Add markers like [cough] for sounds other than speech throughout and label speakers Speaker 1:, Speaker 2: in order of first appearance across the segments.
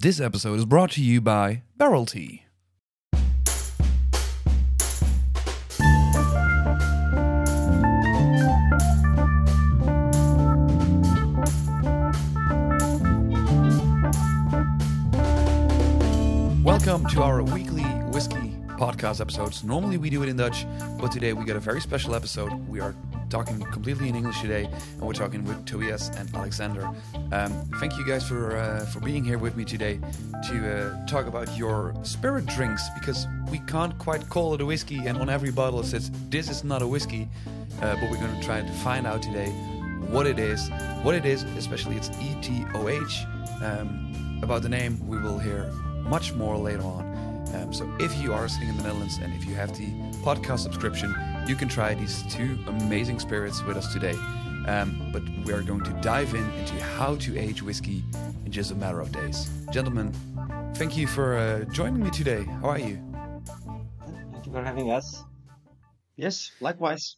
Speaker 1: This episode is brought to you by Barrel Tea. Welcome to our weekly whiskey podcast episodes. Normally we do it in Dutch, but today we got a very special episode. We are talking completely in English today, and we're talking with Tobias and Aleksander. Um, thank you guys for uh, for being here with me today to uh, talk about your spirit drinks because we can't quite call it a whiskey, and on every bottle it says this is not a whiskey. Uh, but we're going to try to find out today what it is, what it is, especially its ETOH. Um, about the name, we will hear much more later on. Um, so if you are sitting in the Netherlands and if you have the podcast subscription, you can try these two amazing spirits with us today. Um, but we are going to dive in into how to age whiskey in just a matter of days. Gentlemen, thank you for uh, joining me today. How are you?
Speaker 2: Thank you for having us.
Speaker 3: Yes, likewise.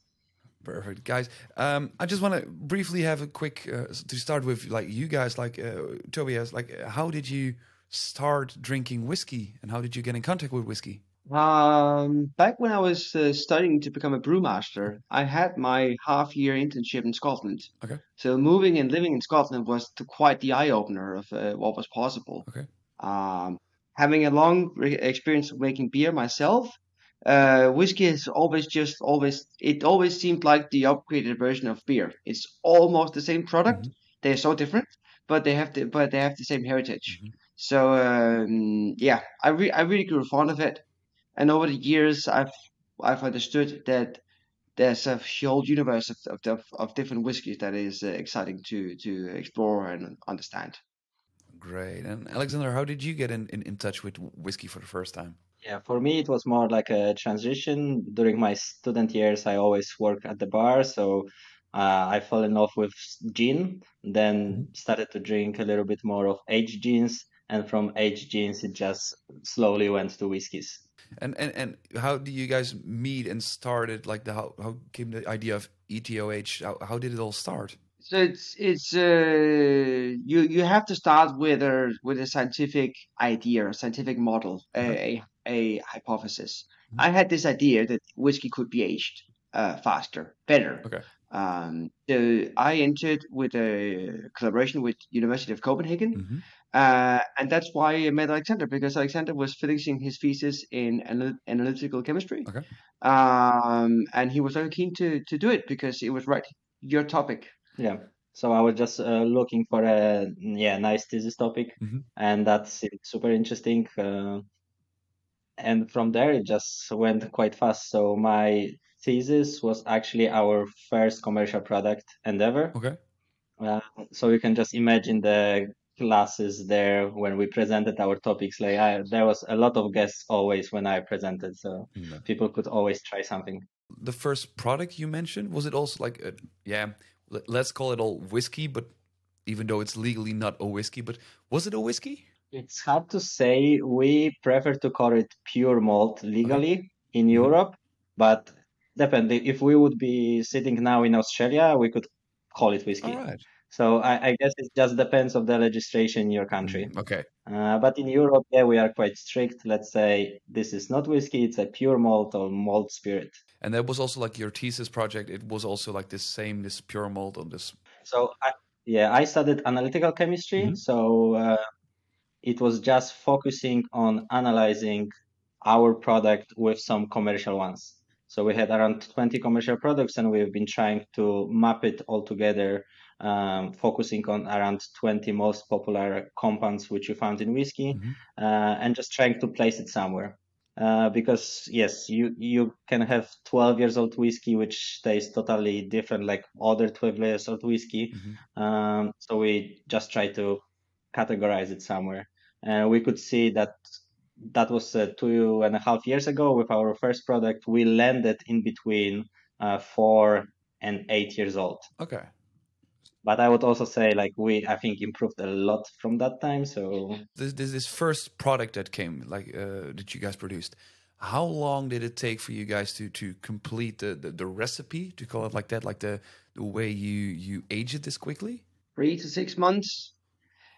Speaker 1: Perfect, guys. Um, I just want to briefly have a quick uh, to start with, like you guys, like uh, Tobias, like uh, how did you start drinking whiskey, and how did you get in contact with whiskey?
Speaker 3: Um, back when I was uh, studying to become a brewmaster, I had my half-year internship in Scotland.
Speaker 1: Okay.
Speaker 3: So moving and living in Scotland was to quite the eye-opener of uh, what was possible.
Speaker 1: Okay.
Speaker 3: Um, having a long re- experience of making beer myself, uh, whiskey is always just always it always seemed like the upgraded version of beer. It's almost the same product. They're so different, but they have the but they have the same heritage.
Speaker 1: Mhm.
Speaker 3: So um, yeah, I re- I really grew fond of it, and over the years I've I've understood that there's a whole universe of of, of, of different whiskeys that is uh, exciting to to explore and understand.
Speaker 1: Great. And Aleksander, how did you get in, in, in touch with whiskey for the first time?
Speaker 2: Yeah, for me it was more like a transition. During my student years, I always worked at the bar, so uh, I fell in love with gin, then started to drink a little bit more of aged gins, and from aged gins it just slowly went to whiskeys.
Speaker 1: And and, and how do you guys meet and started? Like the how how came the idea of ETOH? How, how did it all start?
Speaker 3: So it's it's uh, you you have to start with a with a scientific idea, a scientific model, a a a hypothesis.
Speaker 1: Mhm.
Speaker 3: I had this idea that whiskey could be aged uh, faster, better.
Speaker 1: Okay.
Speaker 3: Um, so I entered with a collaboration with University of Copenhagen,
Speaker 1: Mm-hmm.
Speaker 3: Uh, and that's why I met Aleksander because Aleksander was finishing his thesis in anal- analytical chemistry.
Speaker 1: Okay.
Speaker 3: Um, and he was very keen to to do it because it was right your topic.
Speaker 2: Yeah. So I was just uh, looking for a yeah nice thesis topic,
Speaker 1: Mhm.
Speaker 2: and that's super interesting. Uh, and from there it just went quite fast. So my thesis was actually our first commercial product endeavor.
Speaker 1: Okay.
Speaker 2: Uh, so you can just imagine the classes there when we presented our topics. Like I, there was a lot of guests always when I presented, so mm, people could always try something.
Speaker 1: The first product you mentioned was it also like a, yeah, let- let's call it all whiskey, but even though it's legally not a whiskey, but was it a whiskey?
Speaker 2: It's hard to say. We prefer to call it pure malt legally uh-huh. in
Speaker 1: Mhm.
Speaker 2: Europe, but definitely if we would be sitting now in Australia, we could call it whiskey.
Speaker 1: All right.
Speaker 2: So I, I guess it just depends of the legislation in your country.
Speaker 1: Mm, Okay.
Speaker 2: Uh, but in Europe, yeah, we are quite strict. Let's say this is not whiskey; it's a pure malt or malt spirit.
Speaker 1: And that was also like your thesis project. It was also like this same, this pure malt on this.
Speaker 2: So I, yeah, I studied analytical chemistry.
Speaker 1: Mhm.
Speaker 2: So uh, it was just focusing on analyzing our product with some commercial ones. So we had around 20 commercial products, and we've been trying to map it all together, um, focusing on around 20 most popular compounds which you found in whiskey,
Speaker 1: Mhm.
Speaker 2: uh, and just trying to place it somewhere. Uh, because yes, you you can have 12 years old whiskey which tastes totally different, like other 12 years old whiskey.
Speaker 1: Mhm.
Speaker 2: Um, so we just try to categorize it somewhere. And we could see that that was uh, two and a half years ago with our first product. We landed in between uh, four and eight years old.
Speaker 1: Okay.
Speaker 2: But I would also say like we, I think, improved a lot from that time. So
Speaker 1: This this, this first product that came, like uh, that you guys produced. How long did it take for you guys to to complete the, the, the recipe to call it like that, like the the way you you age it this quickly?
Speaker 3: Three to six months.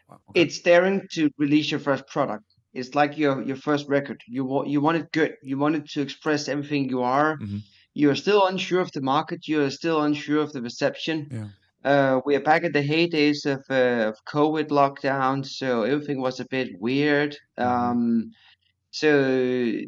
Speaker 1: Wow, okay.
Speaker 3: It's daring to release your first product. It's like your your first record. You want you want it good. You want it to express everything you are.
Speaker 1: Mhm.
Speaker 3: You're still unsure of the market. You're still unsure of the reception.
Speaker 1: Yeah.
Speaker 3: Uh, we are back at the heydays of uh, of COVID lockdown, so everything was a bit weird.
Speaker 1: Mhm.
Speaker 3: Um, so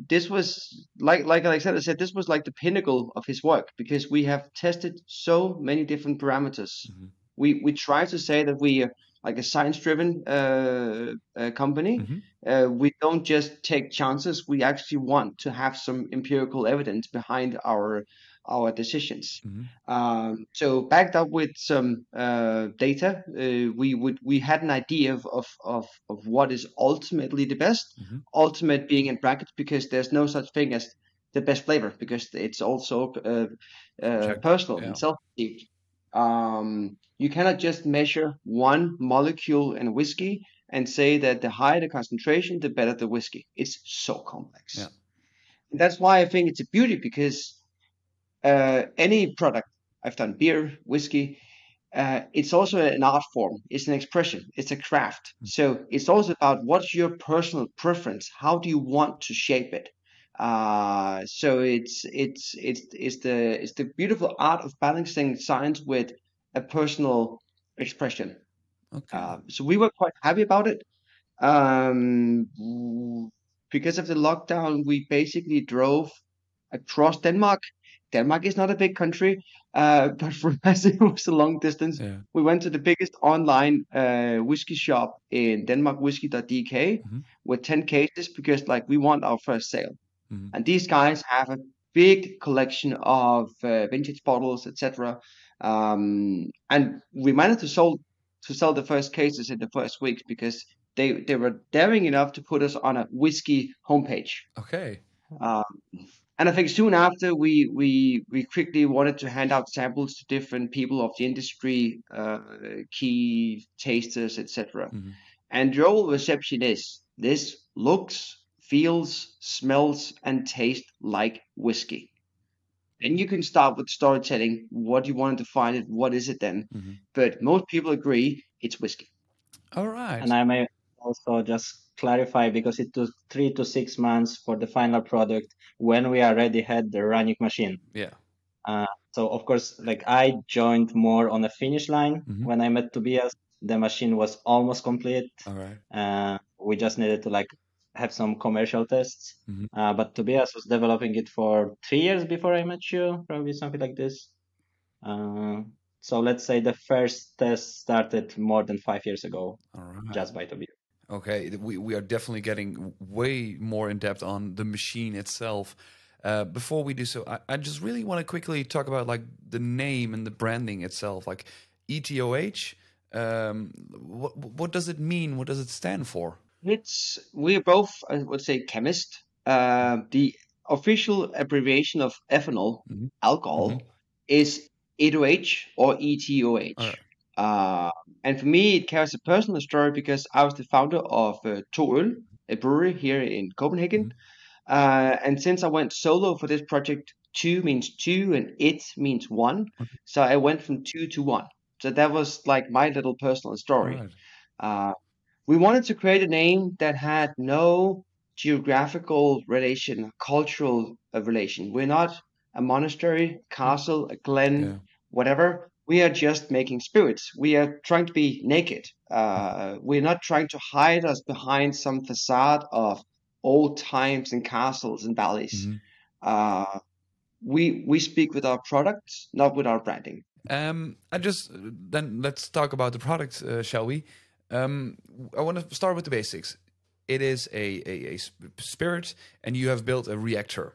Speaker 3: this was like like Aleksander said, this was like the pinnacle of his work because we have tested so many different parameters.
Speaker 1: Mhm.
Speaker 3: We we try to say that we are like a science-driven uh, uh, company.
Speaker 1: Mhm.
Speaker 3: Uh, we don't just take chances. We actually want to have some empirical evidence behind our our decisions.
Speaker 1: Mhm.
Speaker 3: Um, so backed up with some uh, data, uh, we would we had an idea of, of of of what is ultimately the best.
Speaker 1: Mhm.
Speaker 3: Ultimate being in brackets because there's no such thing as the best flavor because it's also uh, uh, personal
Speaker 1: Yeah.
Speaker 3: and self-perceived. Um, you cannot just measure one molecule in whiskey and say that the higher the concentration, the better the whiskey. It's so complex.
Speaker 1: Yeah.
Speaker 3: And that's why I think it's a beauty because uh, any product I've done beer, whiskey, uh, it's also an art form. It's an expression. It's a craft. So it's also about what's your personal preference. How do you want to shape it? Uh, so it's it's it's it's the it's the beautiful art of balancing science with a personal expression.
Speaker 1: Okay.
Speaker 3: Uh, so we were quite happy about it. Um, because of the lockdown, we basically drove across Denmark. Denmark is not a big country, uh, [laughs] but for us it was a long distance.
Speaker 1: yeah.
Speaker 3: We went to the biggest online uh, whiskey shop in Denmark, whisky.dk,
Speaker 1: Mhm.
Speaker 3: with 10 cases because like we want our first sale.
Speaker 1: Mhm.
Speaker 3: And these guys have a big collection of uh, vintage bottles, etc. Um, and we managed to sell to sell the first cases in the first weeks because they they were daring enough to put us on a whiskey homepage.
Speaker 1: Okay.
Speaker 3: Um, and I think soon after we we we quickly wanted to hand out samples to different people of the industry, uh, key tasters, etc.
Speaker 1: Mhm.
Speaker 3: And the overall reception is this looks, feels, smells, and tastes like whiskey. And you can start with storytelling. What do you want to define it. What is it then?
Speaker 1: Mhm.
Speaker 3: But most people agree it's whiskey.
Speaker 1: All right.
Speaker 2: And I may also just clarify because it took three to six months for the final product when we already had the running machine.
Speaker 1: yeah.
Speaker 2: So of course, like I joined more on the finish line
Speaker 1: Mhm.
Speaker 2: when I met Tobias. The machine was almost complete.
Speaker 1: All right.
Speaker 2: Uh, we just needed to like have some commercial tests.
Speaker 1: Mhm.
Speaker 2: Uh, but Tobias was developing it for three years before I met you, probably something like this. Uh, so let's say the first test started more than five years ago,
Speaker 1: All right.
Speaker 2: just by Tobias.
Speaker 1: Okay, we, we are definitely getting way more in depth on the machine itself. Uh, before we do so, I, I just really want to quickly talk about like the name and the branding itself, like ETOH. Um, what what does it mean? What does it stand for?
Speaker 3: It's we're both, I would say, chemist. Uh, the official abbreviation of ethanol,
Speaker 1: Mhm.
Speaker 3: alcohol,
Speaker 1: Mhm.
Speaker 3: is ETOH or ETOH. Uh, and for me, it carries a personal story because I was the founder of uh, To Øl, a brewery here in Copenhagen. Uh, and since I went solo for this project, two means two and et means one. So I went from two to one. So that was like my little personal story.
Speaker 1: Alright.
Speaker 3: Uh, we wanted to create a name that had no geographical relation, cultural uh, relation. We're not a monastery, castle, a glen,
Speaker 1: Yeah.
Speaker 3: whatever. We are just making spirits. We are trying to be naked. Uh, we're not trying to hide us behind some facade of old times and castles and valleys.
Speaker 1: Mhm.
Speaker 3: Uh, we we speak with our products, not with our branding.
Speaker 1: Um, I just then let's talk about the product, uh, shall we? Um, I want to start with the basics. It is a, a, a spirit, and you have built a reactor.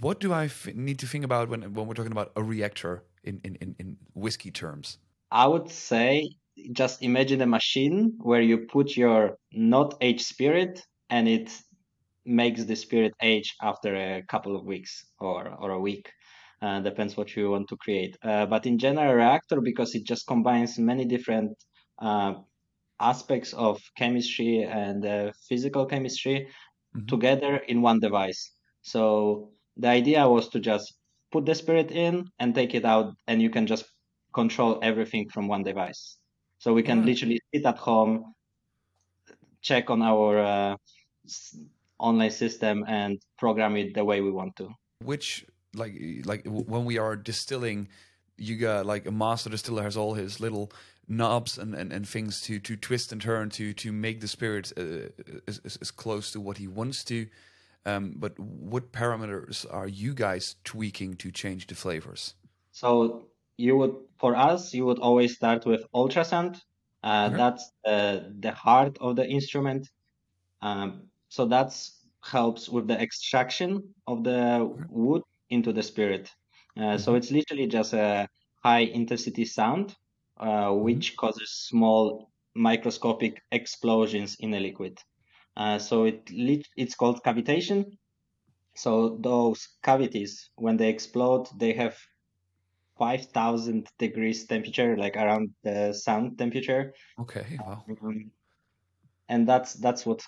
Speaker 1: What do I f- need to think about when when we're talking about a reactor in in, in, in whiskey terms?
Speaker 2: I would say just imagine a machine where you put your not aged spirit and it makes the spirit age after a couple of weeks or, or a week. Uh, depends what you want to create. Uh, but in general, reactor, because it just combines many different uh, aspects of chemistry and uh, physical chemistry
Speaker 1: Mhm.
Speaker 2: together in one device. So the idea was to just put the spirit in and take it out, and you can just control everything from one device. So we can
Speaker 1: Alright.
Speaker 2: literally sit at home, check on our uh, online system, and program it the way we want to.
Speaker 1: Which like like w- when we are distilling, you got like a master distiller has all his little knobs and, and, and things to, to twist and turn to to make the spirit uh, as, as, as close to what he wants to. Um, but what parameters are you guys tweaking to change the flavors?
Speaker 2: So you would, for us, you would always start with ultrasound. Uh,
Speaker 1: Okay.
Speaker 2: That's uh, the heart of the instrument. Um, so that helps with the extraction of the wood into the spirit. Uh, so it's literally just a high intensity sound, uh, which causes small microscopic explosions in a liquid. Uh, so it lit- it's called cavitation. So those cavities, when they explode, they have 5,000 degrees temperature, like around the sound temperature.
Speaker 1: Okay, wow.
Speaker 2: Um, and that's that's what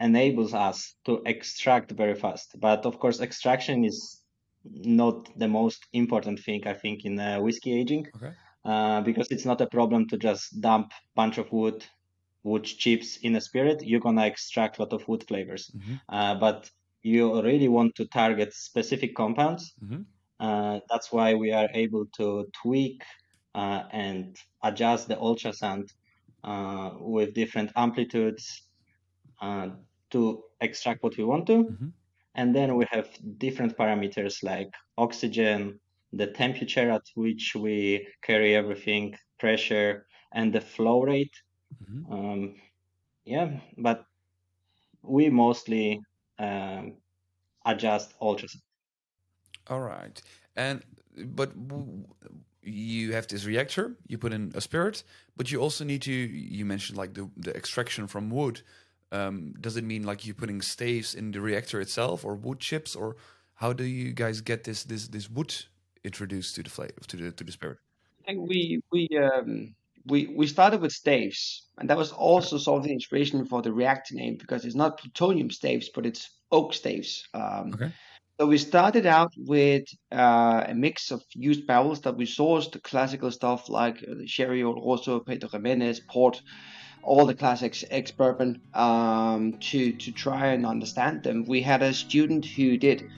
Speaker 2: enables us to extract very fast. But of course, extraction is not the most important thing, I think, in uh, whiskey aging,
Speaker 1: Okay.
Speaker 2: uh, because it's not a problem to just dump bunch of wood, wood chips in a spirit. You're gonna extract a lot of wood flavors,
Speaker 1: Mhm.
Speaker 2: uh, but you really want to target specific compounds.
Speaker 1: Mhm.
Speaker 2: Uh, that's why we are able to tweak uh, and adjust the ultrasound uh, with different amplitudes uh, to extract what we want to.
Speaker 1: Mhm.
Speaker 2: And then we have different parameters like oxygen, the temperature at which we carry everything, pressure, and the flow rate.
Speaker 1: Mhm.
Speaker 2: Um, yeah, but we mostly um, adjust ultrasound.
Speaker 1: All right. And but w- you have this reactor, you put in a spirit, but you also need to you mentioned like the the extraction from wood. Um, does it mean like you're putting staves in the reactor itself or wood chips or how do you guys get this this this wood introduced to the flavor to the to the spirit?
Speaker 3: I think we we um, we we started with staves, and that was also sort of the inspiration for the reactor name because it's not plutonium staves, but it's oak staves. Um,
Speaker 1: Okay.
Speaker 3: So we started out with uh, a mix of used barrels that we sourced, the classical stuff like uh, the sherry, Oloroso, Pedro Ximénez, port, all the classics, ex bourbon, um, to to try and understand them. We had a student who did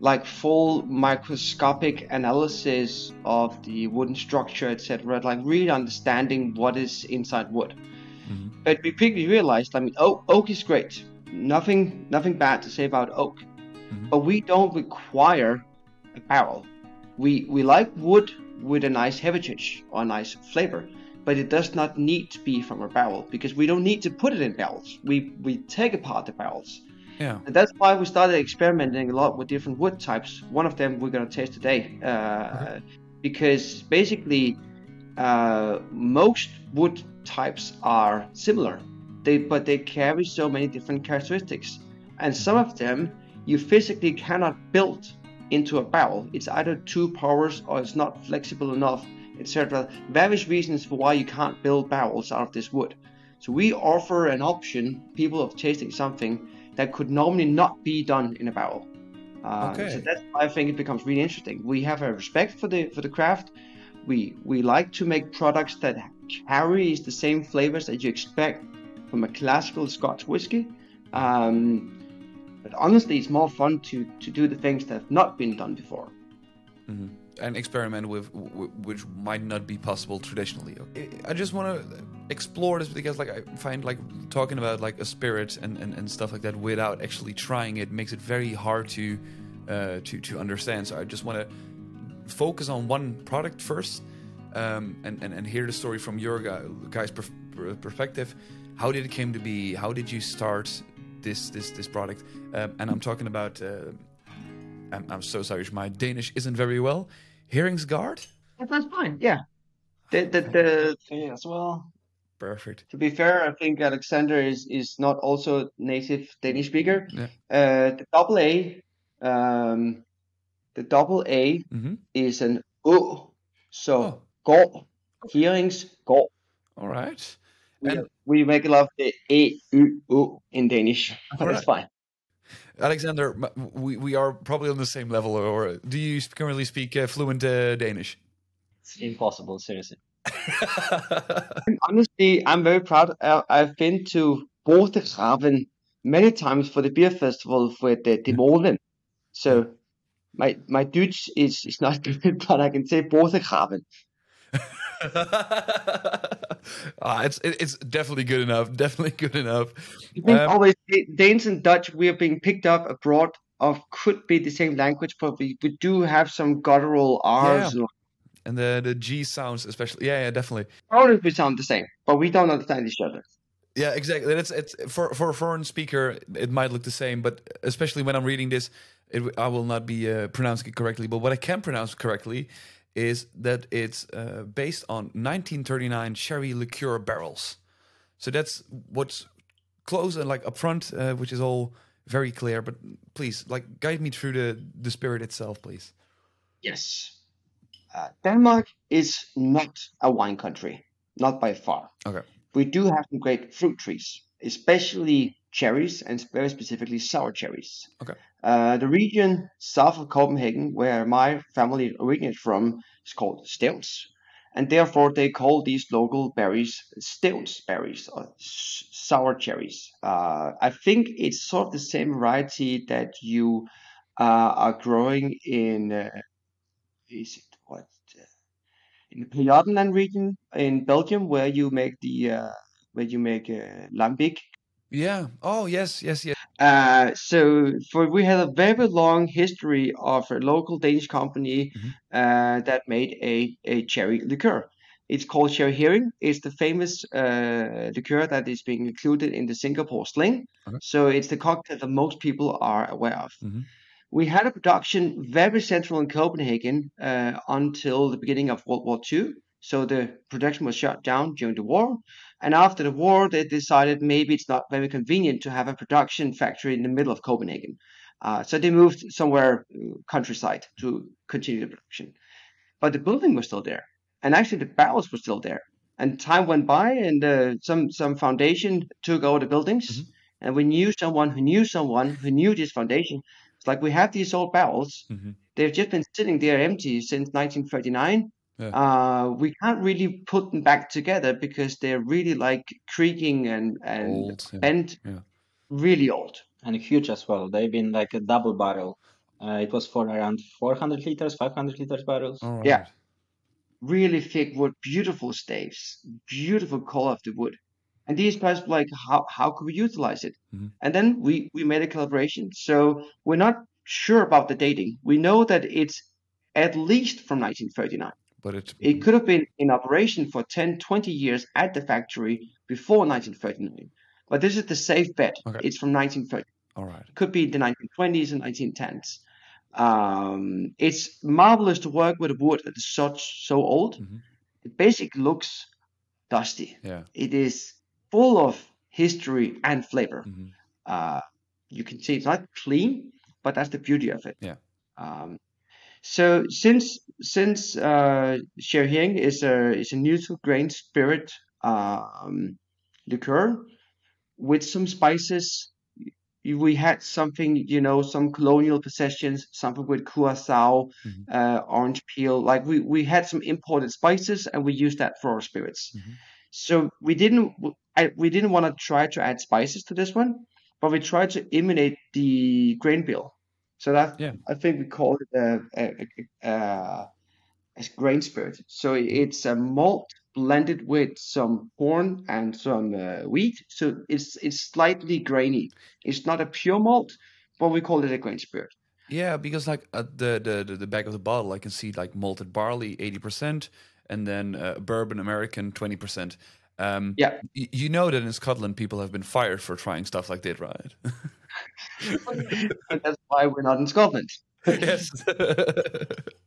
Speaker 3: like full microscopic analysis of the wooden structure, etc., like really understanding what is inside wood.
Speaker 1: Mhm.
Speaker 3: But we quickly realized, I mean, oak, oak is great. Nothing, nothing bad to say about oak,
Speaker 1: Mhm.
Speaker 3: but we don't require a barrel. We we like wood with a nice heritage or a nice flavor, but it does not need to be from a barrel because we don't need to put it in barrels. We we take apart the barrels.
Speaker 1: Yeah.
Speaker 3: And that's why we started experimenting a lot with different wood types. One of them we're going to taste today, uh, because basically uh, most wood types are similar, they but they carry so many different characteristics, and some of them you physically cannot build into a barrel. It's either too porous or it's not flexible enough, etc. Various reasons for why you can't build barrels out of this wood. So we offer an option, people of tasting something that could normally not be done in a barrel. Um,
Speaker 1: Okay.
Speaker 3: So that's why I think it becomes really interesting. We have a respect for the for the craft. We we like to make products that carries the same flavors that you expect from a classical Scotch whiskey. Um, but honestly, it's more fun to to do the things that have not been done before.
Speaker 1: Mhm. And experiment with which might not be possible traditionally. I- just want to explore this because, like, I find like talking about like a spirit and, and, and stuff like that without actually trying it makes it very hard to uh, to to understand. So I just want to focus on one product first um, and, and and hear the story from your guys' per- perspective. How did it came to be? How did you start this this this product? Um, and I'm talking about. Uh, I'm, I'm so sorry, my Danish isn't very well. Heringsgard?
Speaker 3: That's fine. Yeah. The, the, the,
Speaker 2: Okay, as well.
Speaker 1: Perfect.
Speaker 3: to be fair, I think Aleksander is, is not also native Danish speaker.
Speaker 1: Yeah.
Speaker 3: Uh, the double A, um, the double A
Speaker 1: hmm
Speaker 3: is an O. So
Speaker 1: Oh.
Speaker 3: går, hearings, går.
Speaker 1: All right.
Speaker 3: We,
Speaker 1: And-
Speaker 3: we make a lot of the E, U, O in Danish. But
Speaker 1: All
Speaker 3: it's fine.
Speaker 1: Aleksander, we, we are probably on the same level, or do you currently speak uh, fluent uh, Danish?
Speaker 2: It's impossible, seriously. [laughs]
Speaker 3: Honestly, I'm very proud. Uh, I've been to Bodegraven many times for the beer festival with the De Molen. So my my Dutch is, is not [laughs] good, but I can say Bodegraven. [laughs] [laughs]
Speaker 1: ah, it's it- it's definitely good enough. [laughs] Definitely good enough.
Speaker 3: I think
Speaker 1: Um,
Speaker 3: always Da- Danes and Dutch we are being picked up abroad of could be the same language, but we, we do have some guttural R's.
Speaker 1: Yeah. and the the G sounds, especially. Yeah, yeah, definitely.
Speaker 3: Probably we sound the same, but we don't understand each other.
Speaker 1: Yeah, exactly. It's it's for for a foreign speaker, it might look the same, but especially when I'm reading this, it, I will not be uh, pronouncing it correctly. But what I can pronounce correctly is that it's uh, based on 1939 sherry liqueur barrels. So that's what's close and like up front, uh, which is all very clear. But please, like, guide me through the the spirit itself, please.
Speaker 3: Yes. Uh, Denmark is not a wine country, not by far.
Speaker 1: Okay.
Speaker 3: We do have some great fruit trees, especially cherries and very specifically sour cherries.
Speaker 1: Okay.
Speaker 3: Uh, the region south of Copenhagen, where my family originates from, is called Stevns, and therefore they call these local berries Stevns berries or s- sour cherries. Uh, I think it's sort of the same variety that you uh, are growing in. Uh, is it what? Uh, in the Pajottenland region in Belgium, where you make the uh, where you make uh, lambic
Speaker 1: Yeah. Oh yes, yes, yes.
Speaker 3: uh, so for we had a very long history of a local Danish company
Speaker 1: Mhm.
Speaker 3: uh, that made a, a cherry liqueur. It's called Cherry Heering. It's the famous uh, liqueur that is being included in the Singapore Sling.
Speaker 1: Okay.
Speaker 3: So it's the cocktail that most people are aware of.
Speaker 1: Mhm.
Speaker 3: We had a production very central in Copenhagen uh, until the beginning of World War II. So the production was shut down during the war. And after the war, they decided maybe it's not very convenient to have a production factory in the middle of Copenhagen. Uh, so they moved somewhere uh, countryside to continue the production. But the building was still there, and actually the barrels were still there. And time went by, and uh, some some foundation took over the buildings,
Speaker 1: Mhm.
Speaker 3: and we knew someone who knew someone who knew this foundation. It's like we have these old barrels.
Speaker 1: Mhm.
Speaker 3: They've just been sitting there empty since 1939
Speaker 1: Yeah.
Speaker 3: uh, we can't really put them back together because they're really like creaking and and
Speaker 1: Old. Yeah.
Speaker 3: bent,
Speaker 1: Yeah.
Speaker 3: really old.
Speaker 2: and huge as well. They've been like a double barrel. Uh, it was for around 400 liters, 500 liters barrels.
Speaker 1: All right.
Speaker 3: Yeah. Really thick wood, beautiful staves, beautiful color of the wood. And these guys were like, how how could we utilize it?
Speaker 1: Mhm.
Speaker 3: And then we we made a collaboration. So we're not sure about the dating. We know that it's at least from 1939.
Speaker 1: But it.
Speaker 3: It could have been in operation for 10, 20 years at the factory before 1939. But this is the safe bet.
Speaker 1: Okay.
Speaker 3: It's from 1930.
Speaker 1: All right.
Speaker 3: Could be the 1920s and 1910s. Um, it's marvelous to work with a wood that is such so old.
Speaker 1: Mhm.
Speaker 3: It basically looks dusty.
Speaker 1: Yeah.
Speaker 3: It is full of history and flavor.
Speaker 1: Mhm.
Speaker 3: Uh, you can see it's not clean, but that's the beauty of it.
Speaker 1: Yeah.
Speaker 3: Um, so since since uh, is a is a neutral grain spirit um, liqueur with some spices, we had something you know some colonial possessions, something with curacao,
Speaker 1: Mhm.
Speaker 3: uh, orange peel. Like we we had some imported spices and we used that for our spirits.
Speaker 1: Mhm.
Speaker 3: So we didn't we didn't want to try to add spices to this one, but we tried to imitate the grain bill. So that
Speaker 1: Yeah.
Speaker 3: I think we call it a, a, a, a, grain spirit. So it's a malt blended with some corn and some uh, wheat. So it's it's slightly grainy. It's not a pure malt, but we call it a grain spirit.
Speaker 1: Yeah, because like at the, the the the back of the bottle, I can see like malted barley eighty percent, and then uh, bourbon American twenty percent. Um,
Speaker 3: Yeah.
Speaker 1: y- you know that in Scotland, people have been fired for trying stuff like that, right? [laughs]
Speaker 3: that's why we're not in Scotland.
Speaker 1: yes. [laughs]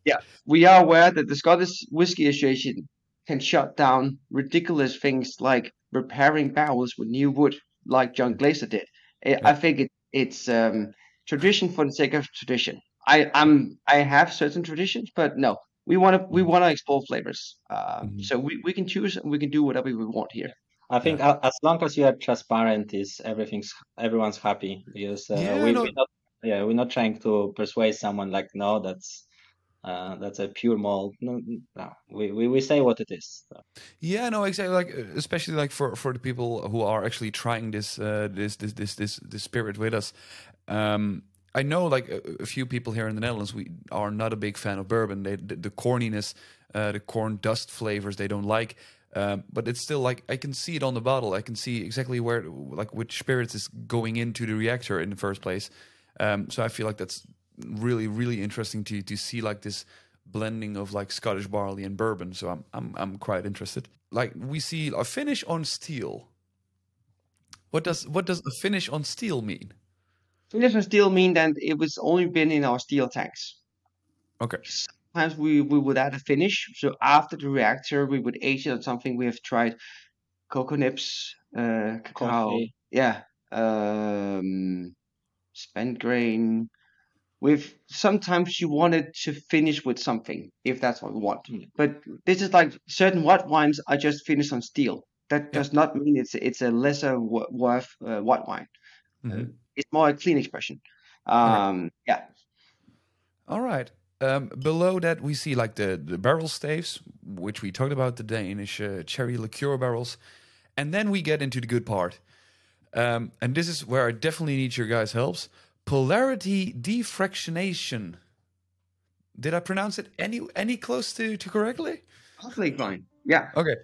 Speaker 3: Yeah, we are aware that the Scottish Whisky Association can shut down ridiculous things like repairing barrels with new wood, like John Glaser did. I, I think it, it's um, tradition for the sake of tradition. I I'm I have certain traditions, but no, we want to we want to explore flavors. Uh,
Speaker 1: Mhm.
Speaker 3: So we, we can choose and we can do whatever we want here.
Speaker 2: I think a- as long as you are transparent, is everything's everyone's happy because uh,
Speaker 1: Yeah,
Speaker 2: we,
Speaker 1: no-
Speaker 2: we're not yeah we're not trying to persuade someone like no that's Uh, that's a pure malt. No, no, we, we, we say what it is. So.
Speaker 1: Yeah, no, exactly. Like uh, especially like for for the people who are actually trying this uh, this this this this this spirit with us. Um, I know like a, a few people here in the Netherlands we are not a big fan of bourbon. They the, the corniness, uh, the corn dust flavors they don't like. Um, but it's still like I can see it on the bottle. I can see exactly where like which spirits is going into the reactor in the first place. Um, so I feel like that's really really interesting to to see like this blending of like Scottish barley and bourbon. So I'm I'm I'm quite interested. Like we see a finish on steel. What does what does a finish on steel mean?
Speaker 3: Finish on steel mean that it was only been in our steel tanks.
Speaker 1: Okay.
Speaker 3: Sometimes we, we would add a finish. So after the reactor, we would age it on something we have tried cocoa nibs, uh, cacao,
Speaker 2: Coffee.
Speaker 3: yeah, um, spent grain. With sometimes you wanted to finish with something if that's what you want.
Speaker 2: Mm.
Speaker 3: But this is like certain white wines are just finished on steel. That
Speaker 1: Yeah.
Speaker 3: does not mean it's it's a lesser wo- worth uh, white wine.
Speaker 1: Mhm.
Speaker 3: It's more a clean expression.
Speaker 1: right.
Speaker 3: Um, yeah.
Speaker 1: All right. Um, below that, we see like the, the barrel staves, which we talked about, the Danish uh, cherry liqueur barrels. And then we get into the good part. Um, and this is where I definitely need your guys' helps. Polarity defractionation. Did I pronounce it any any close to, to correctly?
Speaker 3: Perfectly fine. Yeah.
Speaker 1: Okay.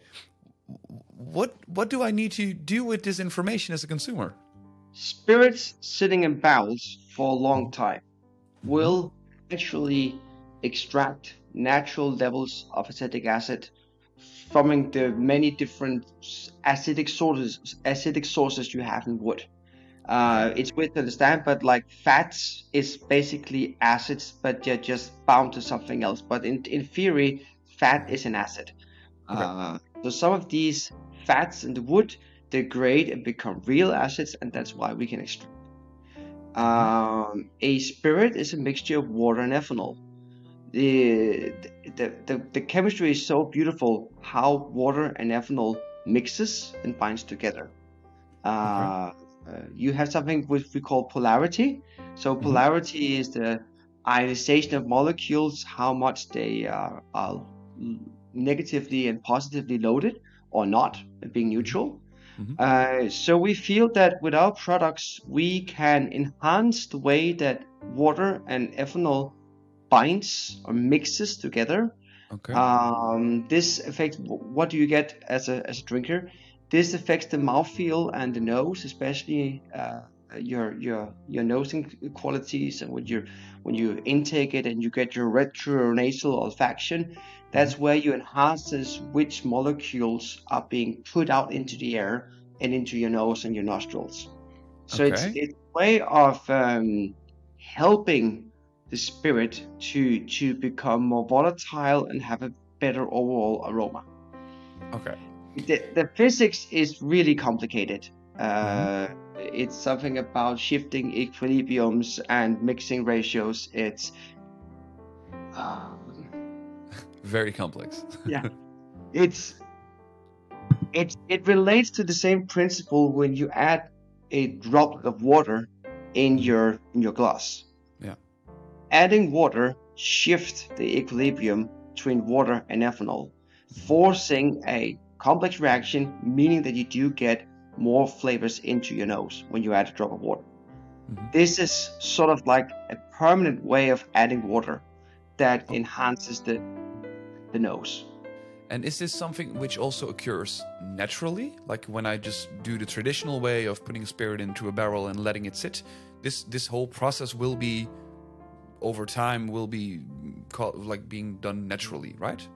Speaker 1: What what do I need to do with this information as a consumer?
Speaker 3: Spirits sitting in barrels for a long time will actually extract natural levels of acetic acid from the many different acidic sources acidic sources you have in wood. Uh, it's weird to understand, but like fats is basically acids, but they're just bound to something else. But in in theory, fat is an acid.
Speaker 1: Okay.
Speaker 3: Uh, so some of these fats in the wood degrade and become real acids, and that's why we can extract. Um, a spirit is a mixture of water and ethanol. The, the, the, the chemistry is so beautiful how water and ethanol mixes and binds together. Uh, uh, you have something which we call polarity. So
Speaker 1: Mhm.
Speaker 3: polarity is the ionization of molecules, how much they are, are negatively and positively loaded or not, being neutral.
Speaker 1: Mhm.
Speaker 3: Uh, so we feel that with our products, we can enhance the way that water and ethanol binds or mixes together.
Speaker 1: Okay.
Speaker 3: Um, this affects what do you get as a, as a drinker. This affects the mouthfeel and the nose, especially uh, your your your nosing qualities, and when you when you intake it and you get your retronasal olfaction, that's where you enhances which molecules are being put out into the air and into your nose and your nostrils. So it's it's a way of um, helping the spirit to to become more volatile and have a better overall aroma.
Speaker 1: okay.
Speaker 3: The, the physics is really complicated. Uh,
Speaker 1: Mm-hmm.
Speaker 3: It's something about shifting equilibriums and mixing ratios. It's uh, [laughs]
Speaker 1: Very complex.
Speaker 3: yeah, [laughs] it's it it relates to the same principle when you add a drop of water in your in your glass.
Speaker 1: Yeah.
Speaker 3: Adding water shifts the equilibrium between water and ethanol, forcing a complex reaction, meaning that you do get more flavors into your nose when you add a drop of water.
Speaker 1: Mhm.
Speaker 3: This is sort of like a permanent way of adding water that enhances the the nose.
Speaker 1: And is this something which also occurs naturally? Like when I just do the traditional way of putting spirit into a barrel and letting it sit, this this whole process will be over time will be called, like being done naturally, right?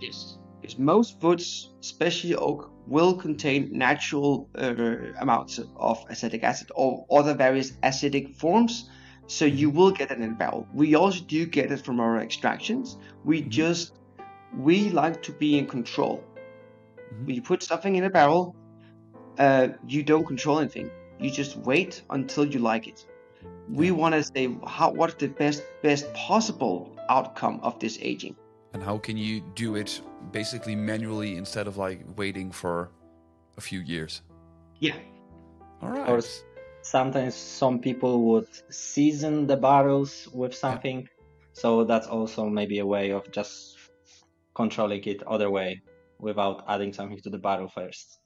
Speaker 3: Yes. Because most woods, especially oak, will contain natural uh, amounts of acetic acid or other various acidic forms. So you will get it in a barrel. We also do get it from our extractions. We
Speaker 1: Mhm.
Speaker 3: just we like to be in control.
Speaker 1: Mhm.
Speaker 3: When you put something in a barrel, uh, you don't control anything. You just wait until you like it. We want to say how what's the best best possible outcome of this aging.
Speaker 1: And how can you do it basically manually instead of like waiting for a few years?
Speaker 3: Yeah.
Speaker 1: All right.
Speaker 2: Or sometimes some people would season the barrels with something So that's also maybe a way of just controlling it other way without adding something to the bottle first.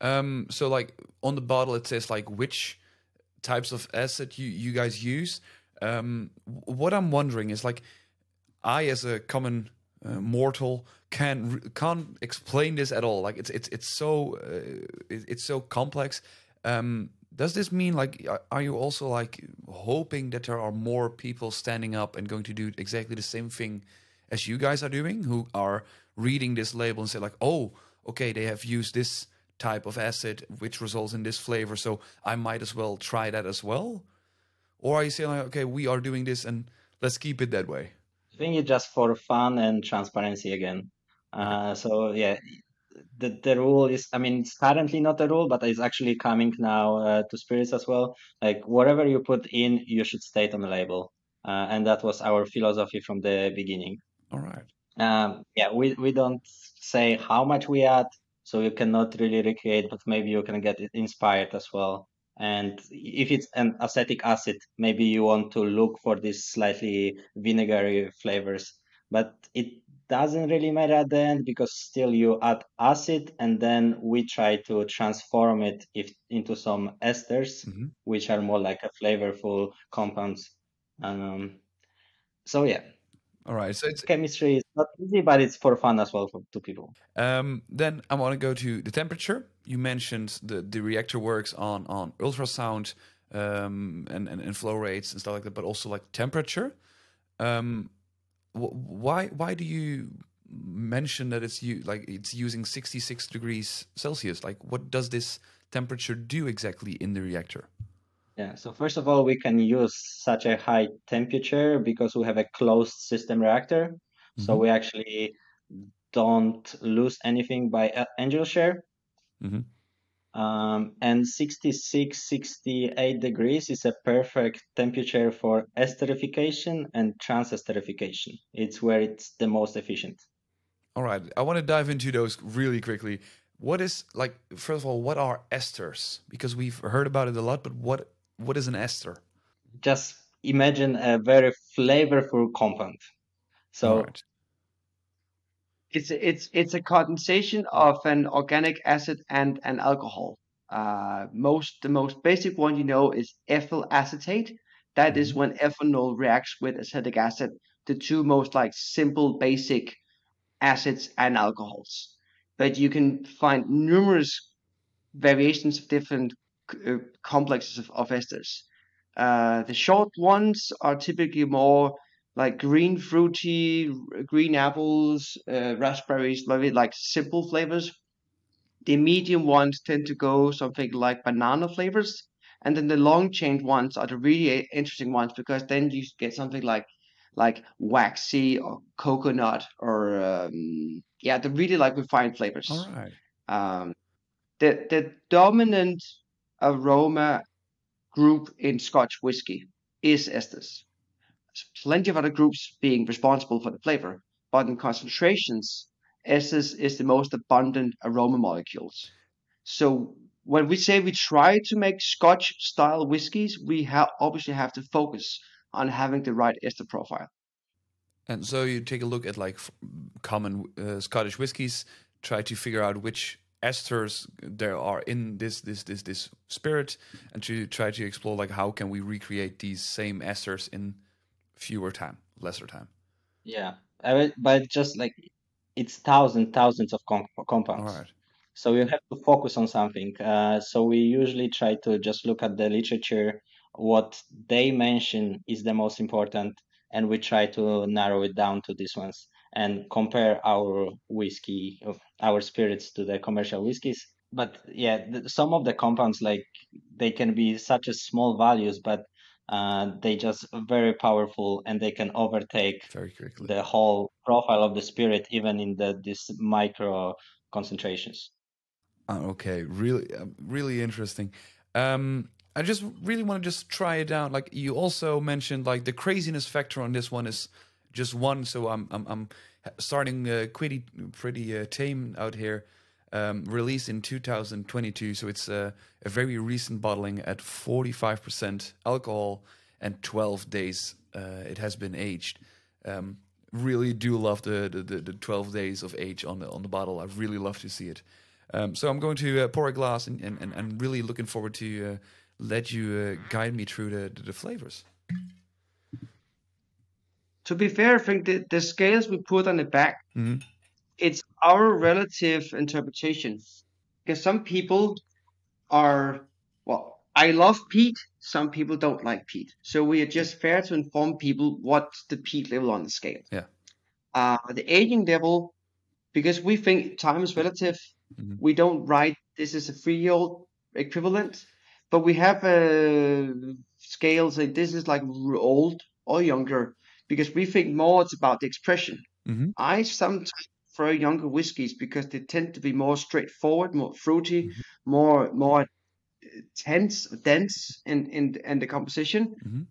Speaker 1: Um, so like on the bottle it says like which types of acid you you guys use. Um, what I'm wondering is like I as a common uh, mortal can can't explain this at all. Like it's it's it's so uh, it's so complex. Um, does this mean like are you also like hoping that there are more people standing up and going to do exactly the same thing as you guys are doing, who are reading this label and say like, oh, okay, they have used this type of acid which results in this flavor, so I might as well try that as well? Or are you saying like, okay, we are doing this and let's keep it that way?
Speaker 2: I think it's just for fun and transparency again. Uh, so yeah, the the rule is, I mean, it's currently not a rule, but it's actually coming now uh, to spirits as well. Like whatever you put in, you should state on the label, uh, and that was our philosophy from the beginning.
Speaker 1: All right.
Speaker 2: Um, yeah, we we don't say how much we add, so you cannot really recreate, but maybe you can get inspired as well. And if it's an acetic acid, maybe you want to look for these slightly vinegary flavors, but it doesn't really matter at the end because still you add acid and then we try to transform it if, into some esters, mm-hmm. which are more like a flavorful compounds. Um, so yeah.
Speaker 1: All right. So it's
Speaker 2: chemistry is not easy, but it's for fun as well for two people.
Speaker 1: Um, then I want to go to the temperature. You mentioned the the reactor works on on ultrasound um, and, and, and flow rates and stuff like that, but also like temperature. Um, why why do you mention that it's you like it's using 66 degrees Celsius? Like, what does this temperature do exactly in the reactor?
Speaker 2: Yeah, so first of all, we can use such a high temperature because we have a closed system reactor. Mm-hmm. So we actually don't lose anything by angel share. Mm-hmm. Um, and 66, 68 degrees is a perfect temperature for esterification and transesterification. It's where it's the most efficient.
Speaker 1: All right. I want to dive into those really quickly. What is like first of all, what are esters? Because we've heard about it a lot, but what what is an ester?
Speaker 2: Just imagine a very flavorful compound. So right.
Speaker 3: it's it's it's a condensation of an organic acid and an alcohol. Uh, most the most basic one you know is ethyl acetate. That mm-hmm. is when ethanol reacts with acetic acid, the two most like simple basic acids and alcohols. But you can find numerous variations of different uh, complexes of, of esters. Uh, the short ones are typically more like green fruity, green apples, uh, raspberries, very like simple flavors. The medium ones tend to go something like banana flavors, and then the long chain ones are the really interesting ones because then you get something like like waxy or coconut or um, yeah, the really like refined flavors.
Speaker 1: All right.
Speaker 3: Um, the the dominant aroma group in Scotch whiskey is esters. Plenty of other groups being responsible for the flavor, but in concentrations, esters is the most abundant aroma molecules. So when we say we try to make Scotch style whiskies, we ha- obviously have to focus on having the right ester profile.
Speaker 1: And so you take a look at like common uh, Scottish whiskies, try to figure out which esters there are in this this this this spirit and to try to explore like how can we recreate these same esters in fewer time lesser time.
Speaker 2: Yeah but just like it's thousands thousands of com- compounds.
Speaker 1: All right.
Speaker 2: so you have to focus on something. Uh, so we usually try to just look at the literature what they mention is the most important and we try to narrow it down to these ones and compare our whiskey of our spirits to the commercial whiskeys but yeah some of the compounds like they can be such as small values but uh, they just very powerful and they can overtake
Speaker 1: very quickly
Speaker 2: the whole profile of the spirit even in the this micro concentrations
Speaker 1: uh, okay really uh, really interesting um i just really want to just try it out like you also mentioned like the craziness factor on this one is just one. So I'm I'm, I'm starting uh, pretty pretty uh, tame out here. Um, released in 2022, so it's uh, a very recent bottling at 45% alcohol and 12 days uh, it has been aged. um, really do love the, the, the, the 12 days of age on the on the bottle. I really love to see it. Um, so I'm going to uh, pour a glass and, and, and, and really looking forward to uh, let you uh, guide me through the, the, the flavors.
Speaker 3: To be fair, I think the, the scales we put on the back,
Speaker 1: Mhm.
Speaker 3: Our relative interpretation. Because some people are, well, I love peat. Some people don't like peat. So we are just fair to inform people what's the peat level on the scale.
Speaker 1: Yeah.
Speaker 3: Uh, the aging level, because we think time is relative,
Speaker 1: Mhm.
Speaker 3: we don't write this is a three-year-old equivalent, but we have a scale say this is like old or younger because we think more it's about the expression.
Speaker 1: Mhm.
Speaker 3: I sometimes prefer younger whiskies because they tend to be more straightforward, more fruity,
Speaker 1: Mm-hmm.
Speaker 3: more more uh, tense, dense in in in the composition.
Speaker 1: Mhm.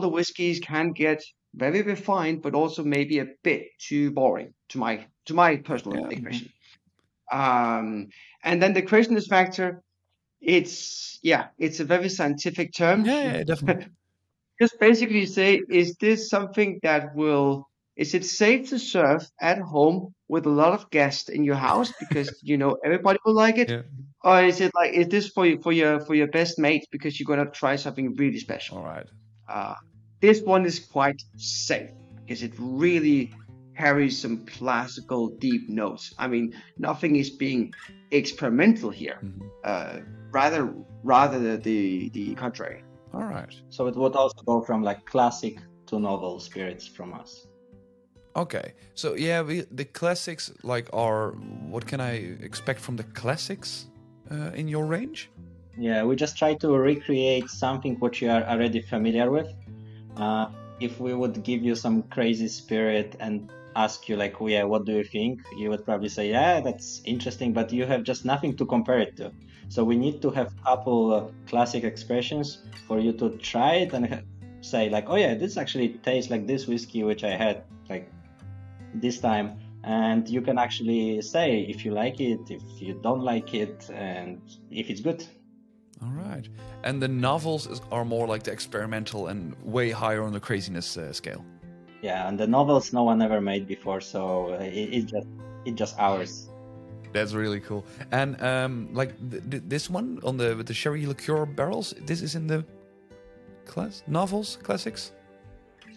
Speaker 3: the whiskies can get very refined, but also maybe a bit too boring to my to my personal
Speaker 1: Yeah.
Speaker 3: impression. Um, and then the craziness factor, it's yeah, it's a very scientific term.
Speaker 1: Yeah, yeah, definitely. [laughs]
Speaker 3: Just basically say, is this something that will, is it safe to serve at home with a lot of guests in your house because [laughs] you know everybody will like it,
Speaker 1: Yeah.
Speaker 3: or is it like is this for you for your for your best mate because you're gonna try something really special?
Speaker 1: All right.
Speaker 3: Uh, this one is quite safe because it really carries some classical deep notes. I mean, nothing is being experimental here.
Speaker 1: Mhm.
Speaker 3: Uh, rather, rather the, the the contrary.
Speaker 1: All right.
Speaker 2: So it would also go from like classic to novel spirits from us.
Speaker 1: Okay. So yeah, we, the classics like are what can I expect from the classics uh, in your range?
Speaker 2: Yeah, we just try to recreate something which you are already familiar with. Uh, if we would give you some crazy spirit and ask you like, oh, yeah, what do you think? You would probably say, yeah, that's interesting, but you have just nothing to compare it to. So we need to have couple uh, classic expressions for you to try it and say like, oh yeah, this actually tastes like this whiskey which I had like this time. And you can actually say if you like it, if you don't like it, and if it's good.
Speaker 1: All right. And the novels is, are more like the experimental and way higher on the craziness uh, scale.
Speaker 2: Yeah, and the novels no one ever made before, so uh, it, it's just it's just ours.
Speaker 1: That's really cool. And um, like th- th- this one on the with the sherry liqueur barrels, this is in the class novels classics.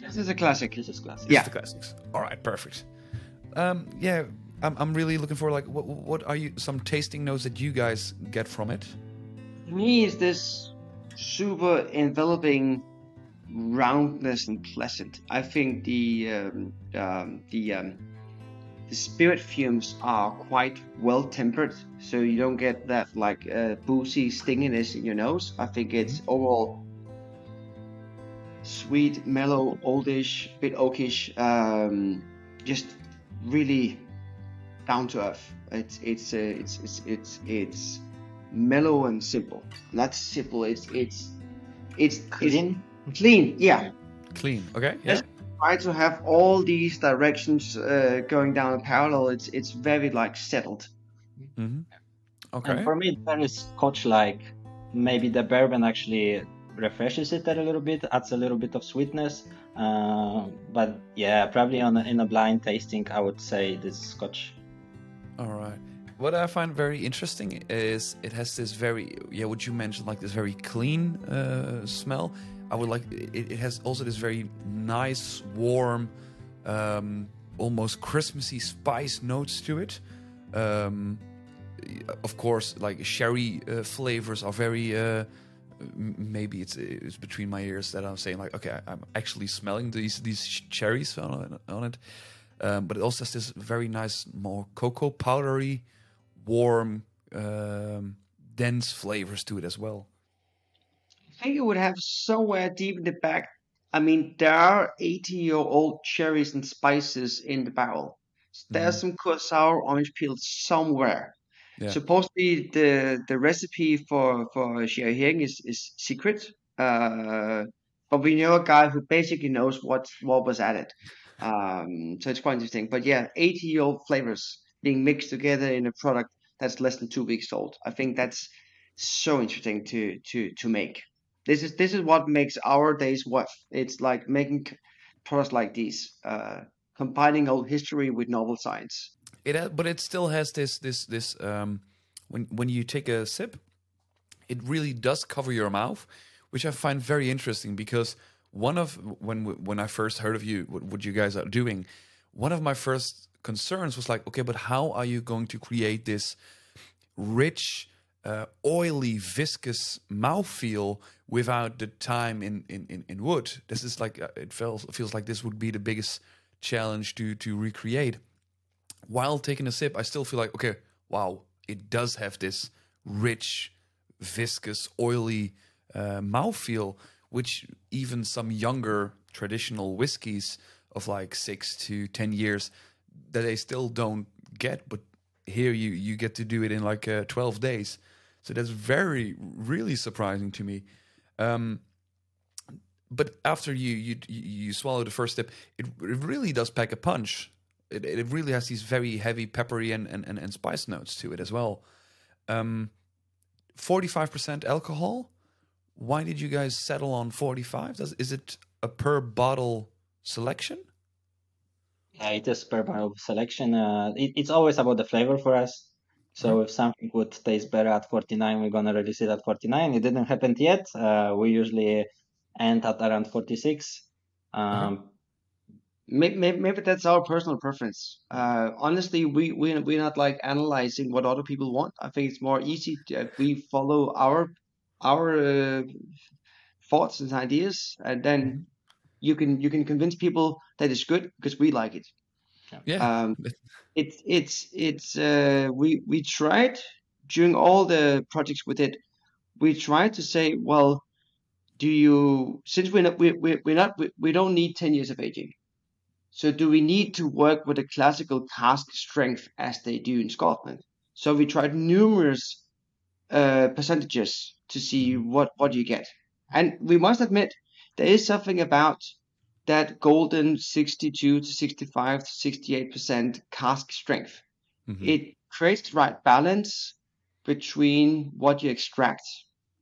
Speaker 3: This is a classic.
Speaker 2: This is classic.
Speaker 3: Yeah.
Speaker 1: It's the classics. All right, perfect. Um, yeah, I'm, I'm really looking for like what what are you some tasting notes that you guys get from it?
Speaker 3: To me, is this super enveloping roundness and pleasant. I think the um, um, the um, the spirit fumes are quite well tempered, so you don't get that like uh, boozy stinginess in your nose. I think it's overall sweet, mellow, oldish, bit oakish, um, just really down to earth. It's it's uh, it's it's it's it's mellow and simple. Not simple. It's it's it's
Speaker 2: Clean.
Speaker 3: It's clean. Yeah.
Speaker 1: Clean. Okay.
Speaker 3: Yes. Try to have all these directions uh, going down a parallel. It's it's very like settled.
Speaker 1: Mm-hmm. Okay.
Speaker 2: And for me, it's very Scotch-like. Maybe the bourbon actually refreshes it a little bit, adds a little bit of sweetness. Uh, but yeah, probably on a, in a blind tasting, I would say this is Scotch.
Speaker 1: All right. What I find very interesting is it has this very yeah, what you mentioned like this very clean uh, smell. I would like it, it has also this very nice, warm, um, almost Christmassy spice notes to it. Um, of course, like sherry uh, flavors are very. Maybe it's it's between my ears that I'm saying like, okay, I'm actually smelling these these cherries on, on it. Um, but it also has this very nice, more cocoa powdery, warm, um, dense flavors to it as well.
Speaker 3: I think it would have somewhere deep in the back. I mean, there are 80 year old cherries and spices in the barrel. There's some curacao orange peel somewhere.
Speaker 1: Yeah.
Speaker 3: Supposedly, the the recipe for for Heering is is secret. Uh, but we know a guy who basically knows what what was added. Um, so it's quite interesting. But yeah, 80 year old flavors being mixed together in a product that's less than two weeks old. I think that's so interesting to to to make. This is this is what makes our days worth. It's like making products like these, uh, combining old history with novel science.
Speaker 1: It ha- but it still has this this this um, when when you take a sip, it really does cover your mouth, which I find very interesting because one of when when I first heard of you what, what you guys are doing, one of my first concerns was like, okay, but how are you going to create this rich, uh, oily, viscous mouthfeel without the time in, in, in, in wood? This is like uh, it feels feels like this would be the biggest challenge to to recreate. While taking a sip, I still feel like okay, wow, it does have this rich, viscous, oily uh, mouthfeel, which even some younger traditional whiskies of like six to ten years that they still don't get. But here you you get to do it in like uh, twelve days, so that's very really surprising to me. Um, but after you you you swallow the first sip, it, it really does pack a punch. It, it really has these very heavy peppery and, and, and, and spice notes to it as well. Um, 45% alcohol. Why did you guys settle on 45? Does, is it a per bottle selection?
Speaker 2: Yeah, it is per bottle selection. Uh, it, it's always about the flavor for us. So if something would taste better at 49, we're gonna release it at 49. It didn't happen yet. Uh, we usually end at around 46. Um,
Speaker 3: Maybe, maybe that's our personal preference. Uh, honestly, we we we're not like analyzing what other people want. I think it's more easy. To, uh, we follow our our uh, thoughts and ideas, and then you can you can convince people that it's good because we like it.
Speaker 1: Yeah.
Speaker 3: Um, [laughs] it's it's it's uh, we we tried during all the projects we did. We tried to say, well, do you since we're not we we we're not we, we don't need ten years of aging. So do we need to work with a classical cask strength as they do in Scotland? So we tried numerous uh, percentages to see what what you get, and we must admit there is something about that golden 62 to 65 to 68 percent cask strength.
Speaker 1: Mhm.
Speaker 3: It creates the right balance between what you extract,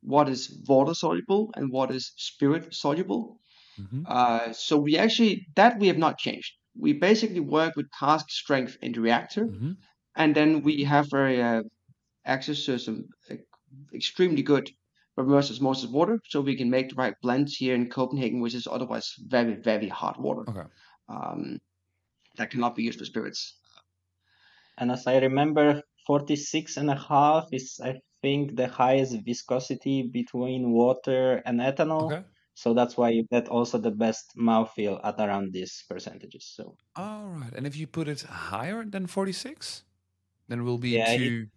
Speaker 3: what is water soluble, and what is spirit soluble.
Speaker 1: Mhm.
Speaker 3: Uh, so we actually that we have not changed. We basically work with cask strength in the reactor,
Speaker 1: Mhm.
Speaker 3: and then we have very uh, access to some uh, extremely good reverse osmosis water, so we can make the right blends here in Copenhagen, which is otherwise very very hot water.
Speaker 1: Okay.
Speaker 3: Um, that cannot be used for spirits.
Speaker 2: and as I remember, 46 and a half is, I think, the highest viscosity between water and ethanol.
Speaker 1: Okay.
Speaker 2: So that's why you get also the best mouthfeel at around these percentages. So
Speaker 1: All right. And if you put it higher than 46, then we'll be
Speaker 2: Yeah, it-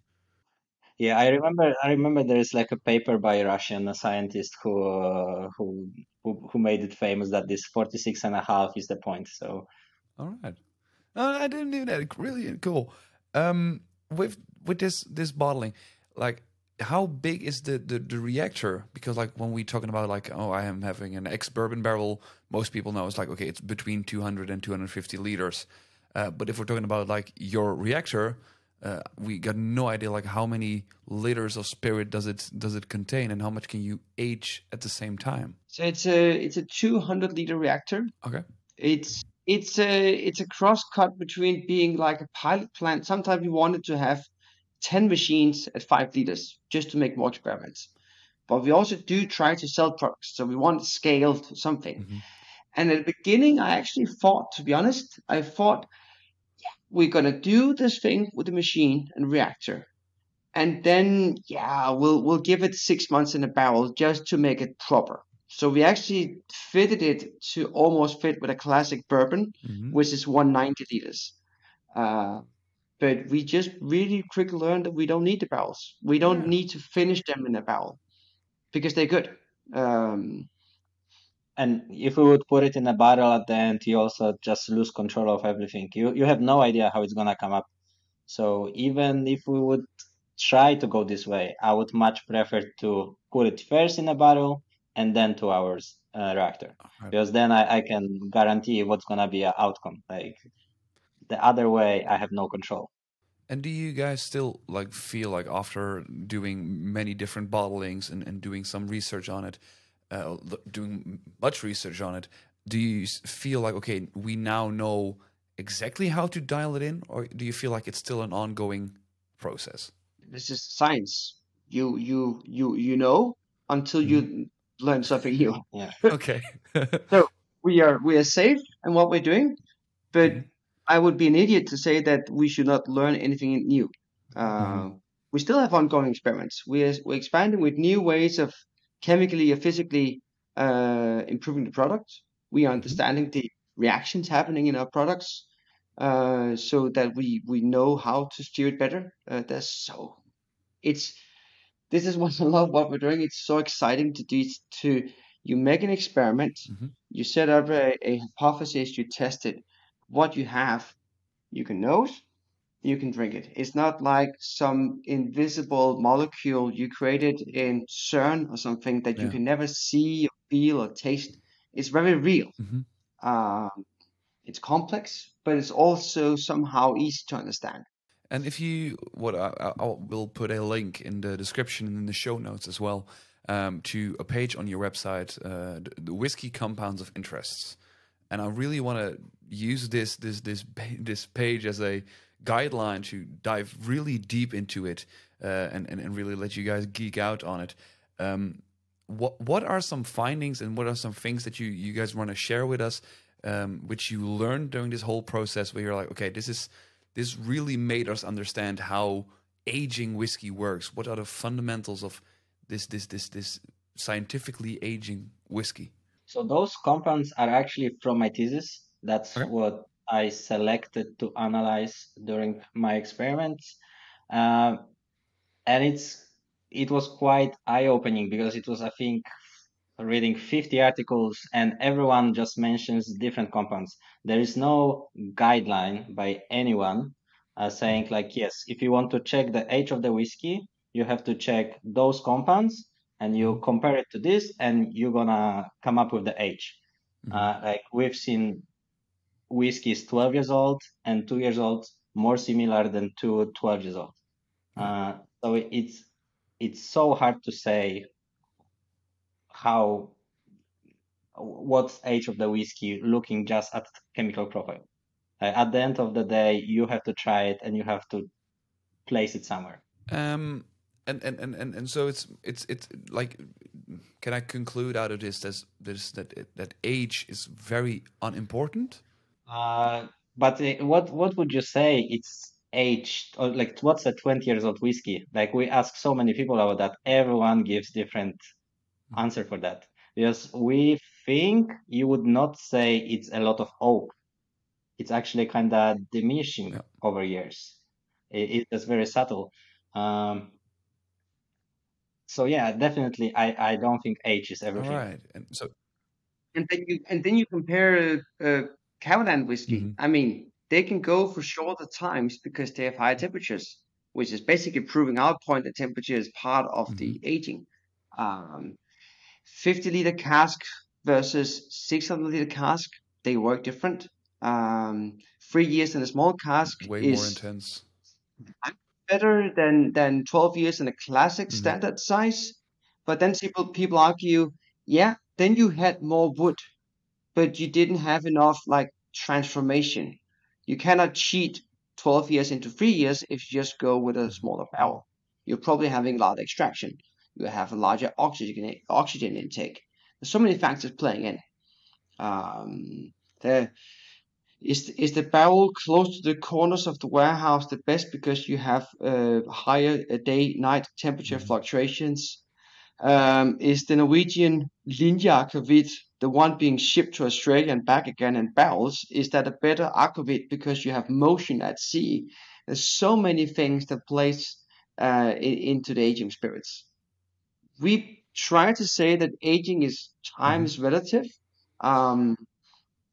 Speaker 2: yeah, I remember. I remember there is like a paper by a Russian scientist who uh, who who who made it famous that this 46 and a half is the point. So
Speaker 1: All right. No, I didn't do that. Really cool. Um, with with this this bottling, like how big is the, the the reactor? Because like when we talking about like oh I am having an ex bourbon barrel, most people know it's like okay it's between 200 and 250 liters. Uh, but if we're talking about like your reactor, uh, we got no idea like how many liters of spirit does it does it contain and how much can you age at the same time.
Speaker 3: So it's a it's a 200 liter reactor.
Speaker 1: Okay.
Speaker 3: It's it's a it's a cross cut between being like a pilot plant. Sometimes we wanted to have 10 machines at five liters just to make more experiments. But we also do try to sell products, so we want to scale to something.
Speaker 1: Mhm.
Speaker 3: And at the beginning, I actually thought, to be honest, I thought yeah, we're gonna do this thing with the machine and reactor, and then yeah, we'll we'll give it six months in a barrel just to make it proper. So we actually fitted it to almost fit with a classic bourbon,
Speaker 1: Mhm.
Speaker 3: which is 190 liters. Uh, but we just really quickly learned that we don't need the barrels. We don't
Speaker 1: Yeah.
Speaker 3: need to finish them in a barrel because they're good. Um,
Speaker 2: and if we would put it in a barrel at the end, you also just lose control of everything. You you have no idea how it's gonna come up. So even if we would try to go this way, I would much prefer to put it first in a barrel and then to our uh, reactor,
Speaker 1: Right.
Speaker 2: because then I, I can guarantee what's gonna be an outcome. Like the other way, I have no control.
Speaker 1: And do you guys still like feel like after doing many different bottlings and, and doing some research on it, uh, doing much research on it, do you feel like okay, we now know exactly how to dial it in, or do you feel like it's still an ongoing process?
Speaker 3: This is science. You you you you know until you learn something new.
Speaker 2: Yeah. [laughs]
Speaker 1: Okay. [laughs]
Speaker 3: So we are we are safe in what we're doing, but
Speaker 1: Mhm.
Speaker 3: I would be an idiot to say that we should not learn anything new. Uh, We still have ongoing experiments. We're we're expanding with new ways of chemically or physically uh, improving the product. We are understanding the reactions happening in our products, uh, so that we we know how to steer it better. Uh, there's so it's this is [laughs] what I love what we're doing. It's so exciting to do to you make an experiment,
Speaker 1: Mhm.
Speaker 3: you set up a, a hypothesis, you test it. What you have, you can nose, you can drink it. It's not like some invisible molecule you created in CERN or something that you can never see or feel or taste. It's very real.
Speaker 1: Mhm.
Speaker 3: Um, it's complex, but it's also somehow easy to understand.
Speaker 1: And if you, what I, I I'll- put a link in the description and in the show notes as well um, to a page on your website, uh, the, the whiskey compounds of interests. And I really want to use this this this this page as a guideline to dive really deep into it uh, and, and and really let you guys geek out on it. Um, what what are some findings and what are some things that you you guys want to share with us, um, which you learned during this whole process, where you're like, okay, this is this really made us understand how aging whiskey works. What are the fundamentals of this this this this scientifically aging whiskey?
Speaker 2: So those compounds are actually from my thesis. That's
Speaker 1: Okay.
Speaker 2: what I selected to analyze during my experiments, Um and it's it was quite eye-opening because it was I think reading 50 articles and everyone just mentions different compounds. There is no guideline by anyone uh, saying like yes, if you want to check the age of the whiskey, you have to check those compounds and you compare it to this and you're gonna come up with the age.
Speaker 1: Mhm.
Speaker 2: Uh, like we've seen whiskey is 12 years old and 2 years old more similar than two 12 years old. Uh, so it's it's so hard to say how what's age of the whiskey looking just at chemical profile. Uh, at the end of the day, you have to try it and you have to place it somewhere.
Speaker 1: Um, and, and, and, and, and so it's it's it's like, can I conclude out of this this, this that that age is very unimportant?
Speaker 2: Uh, but uh, what what would you say it's aged or like what's a 20 years old whiskey? Like we ask so many people about that. Everyone gives different answer for that because we think you would not say it's a lot of oak. It's actually kind of diminishing
Speaker 1: Yeah.
Speaker 2: over years. It, it's very subtle. Um, so yeah, definitely, I I don't think age is everything.
Speaker 1: right, and so
Speaker 3: And then you and then you compare uh, Kavalan whiskey.
Speaker 1: Mhm.
Speaker 3: I mean, they can go for shorter times because they have higher temperatures, which is basically proving our point that temperature is part of the aging. Um, 50 liter cask versus 600 liter cask, they work different. Um, three years in a small cask
Speaker 1: way
Speaker 3: is
Speaker 1: more intense.
Speaker 3: Better than than 12 years in a classic
Speaker 1: Mhm.
Speaker 3: standard size. But then people people argue, yeah, then you had more wood, but you didn't have enough like transformation. You cannot cheat 12 years into three years if you just go with a smaller barrel. You're probably having a lot of extraction. You have a larger oxygen oxygen intake. There's so many factors playing in. Um, the is is the barrel close to the corners of the warehouse the best because you have uh, higher uh, day night temperature fluctuations? Um, is the Norwegian Linie Akvavit the one being shipped to Australia and back again in barrels? Is that a better akvavit because you have motion at sea? There's so many things that plays uh, into the aging spirits. We try to say that aging is time is relative. Um,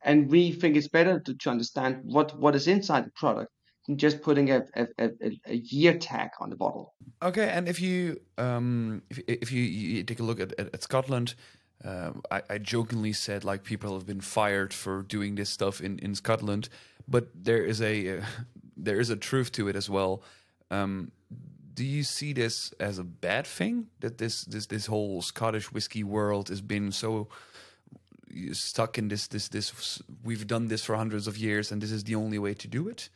Speaker 3: and we think it's better to, to understand what, what is inside the product than just putting a, a, a, a- year tag on the bottle.
Speaker 1: Okay, and if you um if if you, you take a look at at, at Scotland, um, I, I jokingly said like people have been fired for doing this stuff in in Scotland, but there is a uh, [laughs] there is a truth to it as well. Um, do you see this as a bad thing that this this this whole Scottish whiskey world has been so stuck in this this this we've done this for hundreds of years and this is the only way to do it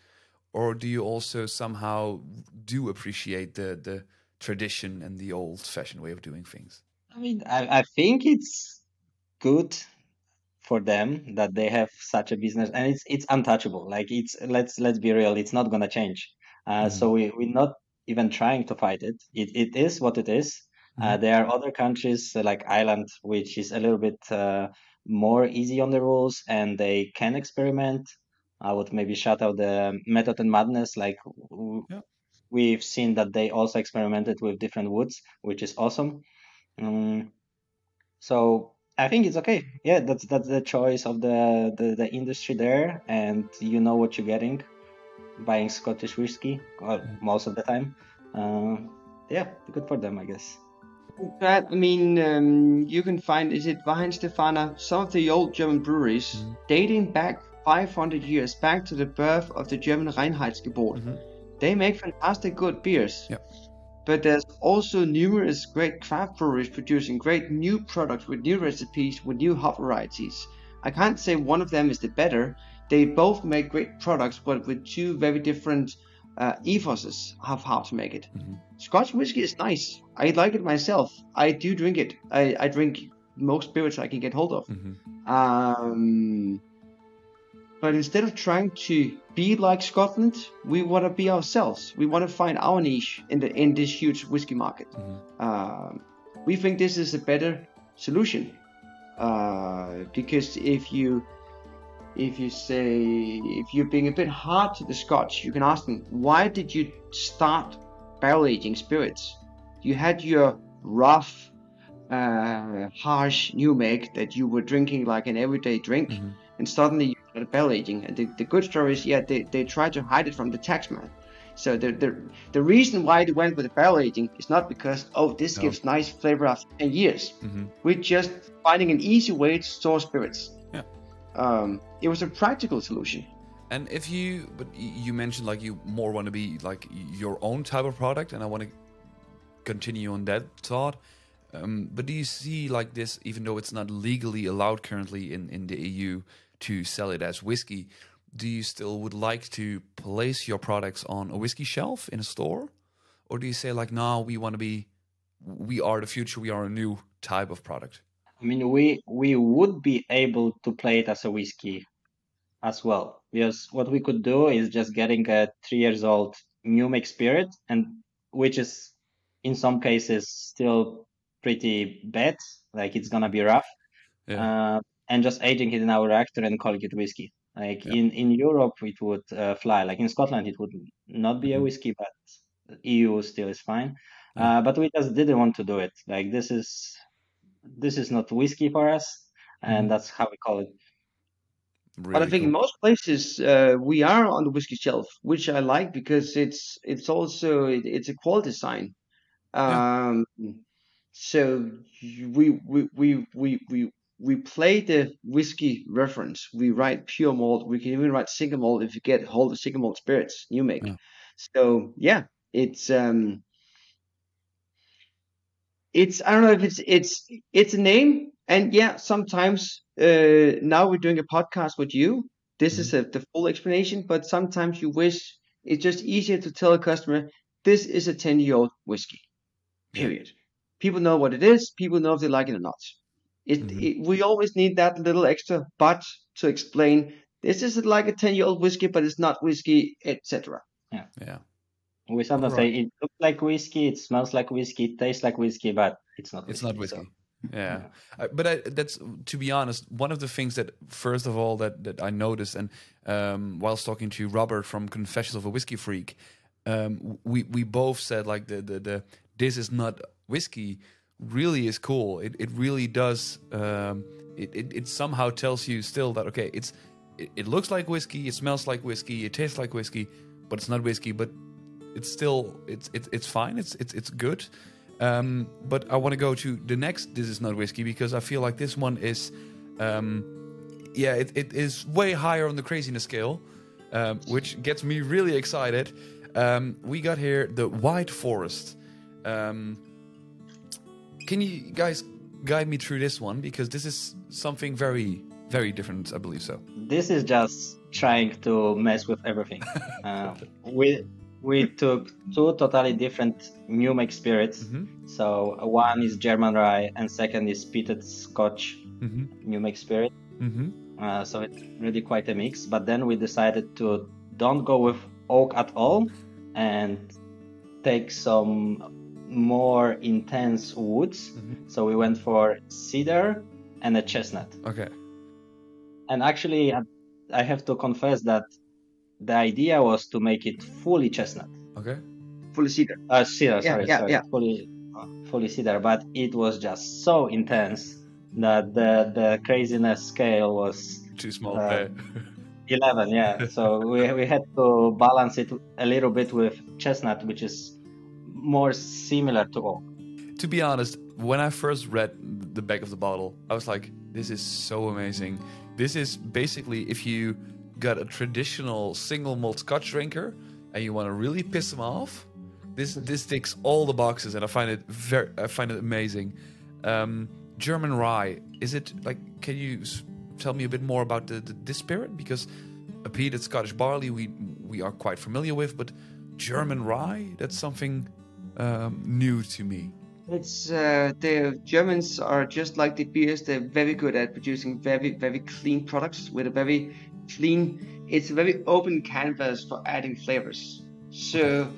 Speaker 1: or do you also somehow do appreciate the the tradition and the old fashioned way of doing things
Speaker 2: I mean, I, I think it's good for them that they have such a business and it's it's untouchable. Like it's let's let's be real, it's not gonna change. Uh,
Speaker 1: Mhm.
Speaker 2: so we we're not even trying to fight it. It it is what it is. Uh,
Speaker 1: Mhm.
Speaker 2: there are other countries like Ireland, which is a little bit uh, more easy on the rules and they can experiment. I would maybe shout out the Method and Madness. Like
Speaker 1: Yeah.
Speaker 2: we've seen that they also experimented with different woods, which is awesome. Um, so I think it's okay. Yeah, that's that's the choice of the, the the industry there, and you know what you're getting buying Scottish whiskey well, most of the time. Uh, yeah, good for them, I guess.
Speaker 3: But I mean, um, you can find is it Weihenstephaner, some of the old German breweries
Speaker 1: Mhm.
Speaker 3: dating back 500 years back to the birth of the German Reinheitsgebot.
Speaker 1: Mhm.
Speaker 3: They make fantastic good beers.
Speaker 1: Yep.
Speaker 3: But there's also numerous great craft breweries producing great new products with new recipes with new hop varieties. I can't say one of them is the better. They both make great products, but with two very different uh, ethoses of how to make it.
Speaker 1: Mhm.
Speaker 3: Scotch whiskey is nice. I like it myself. I do drink it. I, I drink most spirits I can get hold of.
Speaker 1: Mhm.
Speaker 3: Um, but instead of trying to be like Scotland, we want to be ourselves. We want to find our niche in the in this huge whiskey market.
Speaker 1: Mhm.
Speaker 3: Um, we think this is a better solution uh, because if you if you say if you're being a bit hard to the Scotch, you can ask them why did you start barrel aging spirits? You had your rough, uh, harsh new make that you were drinking like an everyday drink,
Speaker 1: Mhm.
Speaker 3: and suddenly you started barrel aging. And the, the good story is, yeah, they, they tried to hide it from the taxman. So the, the the reason why they went with the barrel aging is not because oh this
Speaker 1: No.
Speaker 3: gives nice flavor after ten years.
Speaker 1: Mhm.
Speaker 3: We're just finding an easy way to store spirits.
Speaker 1: Yeah.
Speaker 3: Um, it was a practical solution.
Speaker 1: And if you, but you mentioned like you more want to be like your own type of product, and I want to continue on that thought. Um, but do you see like this, even though it's not legally allowed currently in in the EU to sell it as whiskey, do you still would like to place your products on a whiskey shelf in a store, or do you say like, no, we want to be, we are the future, we are a new type of product?
Speaker 2: I mean, we we would be able to play it as a whiskey as well, because what we could do is just getting a three years old new make spirit, and which is in some cases still pretty bad, like it's gonna be rough,
Speaker 1: Yeah.
Speaker 2: uh, and just aging it in our reactor and calling it whiskey. Like
Speaker 1: Yeah.
Speaker 2: in in Europe, it would uh, fly. Like in Scotland, it would not be a
Speaker 1: Mhm.
Speaker 2: whiskey, but EU still is fine. Uh, but we just didn't want to do it. Like this is this is not whiskey for us, and
Speaker 1: Mhm.
Speaker 2: that's how we call it.
Speaker 3: but I
Speaker 1: Really
Speaker 3: think in
Speaker 1: cool.
Speaker 3: most places uh, we are on the whiskey shelf, which I like because it's it's also it, it's a quality sign.
Speaker 1: Yeah.
Speaker 3: Um, so we we we we we we play the whiskey reference. We write pure malt. We can even write single malt if you get hold of single malt spirits, new make.
Speaker 1: Yeah.
Speaker 3: So yeah, it's um, it's I don't know if it's it's it's a name, and yeah, sometimes uh, now we're doing a podcast with you. This is a, the full explanation, but sometimes you wish it's just easier to tell a customer this is a ten year old whiskey. Period. People know what it is. People know if they like it or not. It,
Speaker 1: Mhm.
Speaker 3: it we always need that little extra but to explain this is like a ten year old whiskey, but it's not whiskey, etc.
Speaker 1: Yeah yeah.
Speaker 2: We sometimes
Speaker 1: Right.
Speaker 2: say it looks like whiskey, it smells like whiskey, it tastes like whiskey, but it's not.
Speaker 1: It's not
Speaker 2: so-
Speaker 1: whiskey. Yeah, Uh, but I, that's to be honest, one of the things that first of all that that I noticed, and um, whilst talking to Robert from Confessions of a Whiskey Freak, um, we we both said like the the, the this is not whiskey really is cool. It it really does. Um, it, it it somehow tells you still that okay, it's it, it looks like whiskey, it smells like whiskey, it tastes like whiskey, but it's not whiskey. But it's still it's it's it's fine. It's it's it's good. Um, but I want to go to the next. This is not whiskey because I feel like this one is, um, yeah, it, it is way higher on the craziness scale, um, which gets me really excited. Um, we got here the White Forest. Um, can you guys guide me through this one because this is something very, very different. I believe so.
Speaker 2: This is just trying to mess with everything. [laughs] uh, we we took two totally different new make spirits.
Speaker 1: Mm-hmm.
Speaker 2: So one is German rye and second is peated Scotch
Speaker 1: Mm-hmm.
Speaker 2: new make spirit.
Speaker 1: Mm-hmm.
Speaker 2: Uh, so it's really quite a mix. But then we decided to don't go with oak at all and take some more intense woods.
Speaker 1: Mhm.
Speaker 2: So we went for cedar and a chestnut.
Speaker 1: Okay.
Speaker 2: And actually, I have to confess that the idea was to make it fully chestnut.
Speaker 1: Okay.
Speaker 3: Fully cedar.
Speaker 2: Uh, cedar,
Speaker 3: Yeah,
Speaker 2: sorry,
Speaker 3: yeah,
Speaker 2: sorry,
Speaker 3: yeah.
Speaker 2: fully, uh, fully cedar. But it was just so intense that the the craziness scale was
Speaker 1: Too small.
Speaker 2: Uh, [laughs] 11 yeah [laughs] so we, we had to balance it a little bit with chestnut which is more similar to oak
Speaker 1: to be honest, when I first read the back of the bottle, I was like, this is so amazing. This is basically if you got a traditional single malt scotch drinker and you want to really piss them off, this this ticks all the boxes and I find it very I find it amazing. Um, German rye, is it like can you tell me a bit more about the, the this spirit because a peated Scottish barley we we are quite familiar with, but German rye that's something um, new to me.
Speaker 3: It's uh, the Germans are just like the beers. They're very good at producing very very clean products with a very clean. It's a very open canvas for adding flavors. So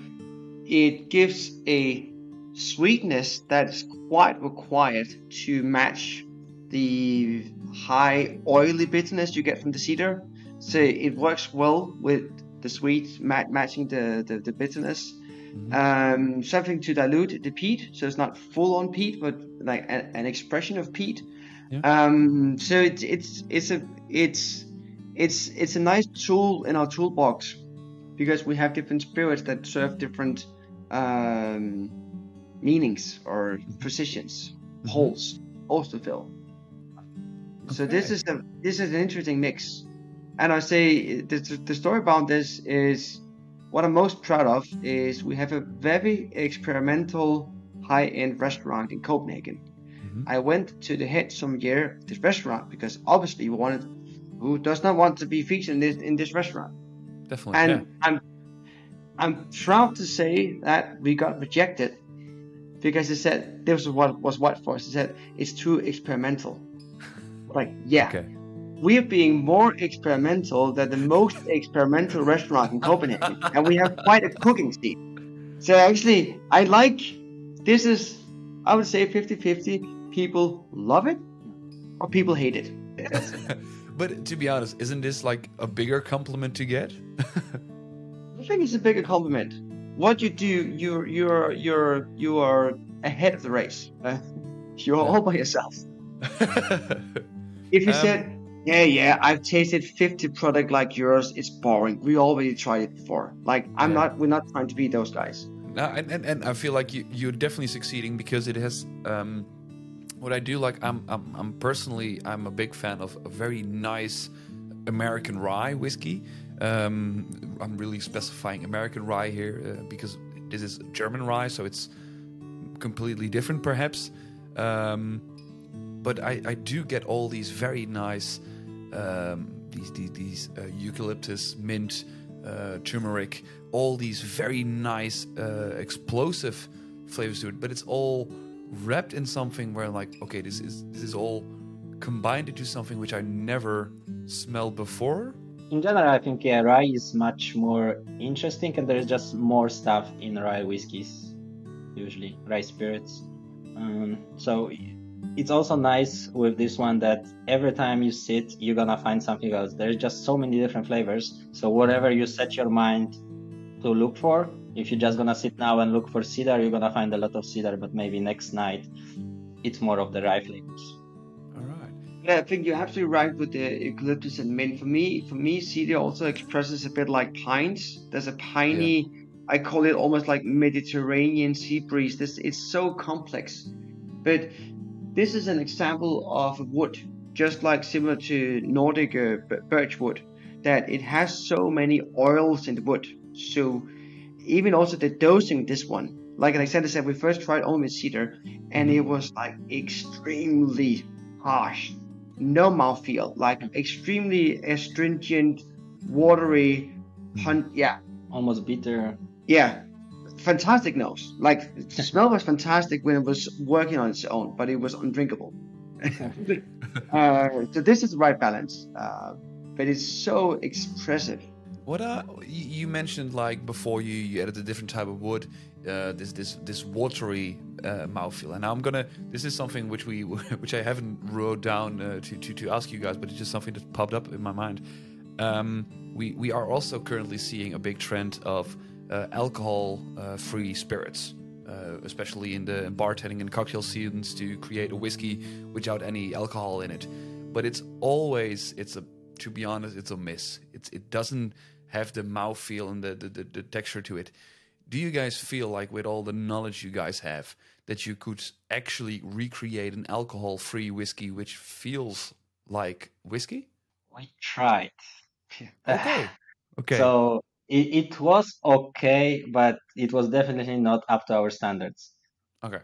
Speaker 3: it gives a sweetness that is quite required to match the high oily bitterness you get from the cedar. So it works well with the sweet ma- matching the, the, the bitterness um, something to dilute the peat, so it's not full on peat, but like a, an expression of peat.
Speaker 1: Yeah.
Speaker 3: Um, so it's it's it's a it's it's it's a nice tool in our toolbox because we have different spirits that serve different um, meanings or positions, holes, holes to fill. So this is a this is an interesting mix, and I say the, the story about this is what I'm most proud of is we have a very experimental high-end restaurant in Copenhagen.
Speaker 1: Mhm.
Speaker 3: I went to the head some year this restaurant because obviously we wanted who does not want to be featured in this in this restaurant.
Speaker 1: Definitely.
Speaker 3: And
Speaker 1: yeah.
Speaker 3: I'm I'm proud to say that we got rejected because they said this was what was what for us. They said it's too experimental. [laughs] Like yeah,
Speaker 1: Okay.
Speaker 3: we're being more experimental than the most experimental restaurant in Copenhagen, and we have quite a cooking scene. So actually, I like this is I would say 50-50. People love it or people hate it. [laughs]
Speaker 1: but to be honest, isn't this like a bigger compliment to get?
Speaker 3: I think it's a bigger compliment. What you do, you're you're you're you are ahead of the race. Uh, [laughs] you're all by yourself. [laughs] If you
Speaker 1: Um,
Speaker 3: said, "Yeah, yeah, I've tasted 50 product like yours. It's boring. We already tried it before." Like I'm
Speaker 1: Yeah.
Speaker 3: not. We're not trying to be those guys.
Speaker 1: No, and, and, and I feel like you, you're definitely succeeding because it has. Um, what I do like, I'm, I'm I'm personally I'm a big fan of a very nice American rye whiskey. Um, I'm really specifying American rye here uh, because this is German rye, so it's completely different, perhaps. Um, but I, I do get all these very nice um, these these, these uh, eucalyptus, mint, uh, turmeric, all these very nice uh, explosive flavors to it. But it's all wrapped in something where like okay, this is this is all combined into something which I never smelled before.
Speaker 2: in general i think yeah rye is much more interesting and there's just more stuff in rye whiskeys usually rye spirits. Um, so it's also nice with this one that every time you sit you're gonna find something else. There's just so many different flavors. So whatever you set your mind to look for if you're just gonna sit now and look for cedar you're gonna find a lot of cedar but maybe next night it's more of the rye flavors
Speaker 1: All right.
Speaker 3: Yeah, I think you're absolutely right with the eucalyptus and mint. For me, for me, cedar also expresses a bit like pines. There's a piney, I call it almost like Mediterranean sea breeze. This it's so complex, but this is an example of a wood, just like similar to Nordic uh, birch wood, that it has so many oils in the wood. So even also the dosing this one, like Aleksander said, we first tried only with cedar, and it was like extremely harsh, no mouthfeel, like extremely astringent, watery, pun- yeah,
Speaker 2: Almost bitter.
Speaker 3: yeah, fantastic nose. Like the smell was fantastic when it was working on its own, but it was undrinkable. [laughs] uh, so this is the right balance, uh, but it's so expressive.
Speaker 1: What uh, you mentioned like before you, you added a different type of wood, uh, this this this watery uh, mouthfeel, and now I'm gonna. This is something which we [laughs] which I haven't wrote down uh, to, to to ask you guys, but it's just something that popped up in my mind. Um, we we are also currently seeing a big trend of uh, alcohol-free spirits, uh, especially in the bartending and cocktail scenes, to create a whiskey without any alcohol in it. But it's always it's a to be honest, it's a miss. It's it doesn't have the mouthfeel and the, the, the, the texture to it. Do you guys feel like with all the knowledge you guys have that you could actually recreate an alcohol-free whiskey which feels like whiskey?
Speaker 2: We tried. [sighs]
Speaker 1: Okay. Okay.
Speaker 2: So it, it was okay, but it was definitely not up to our standards.
Speaker 1: okay.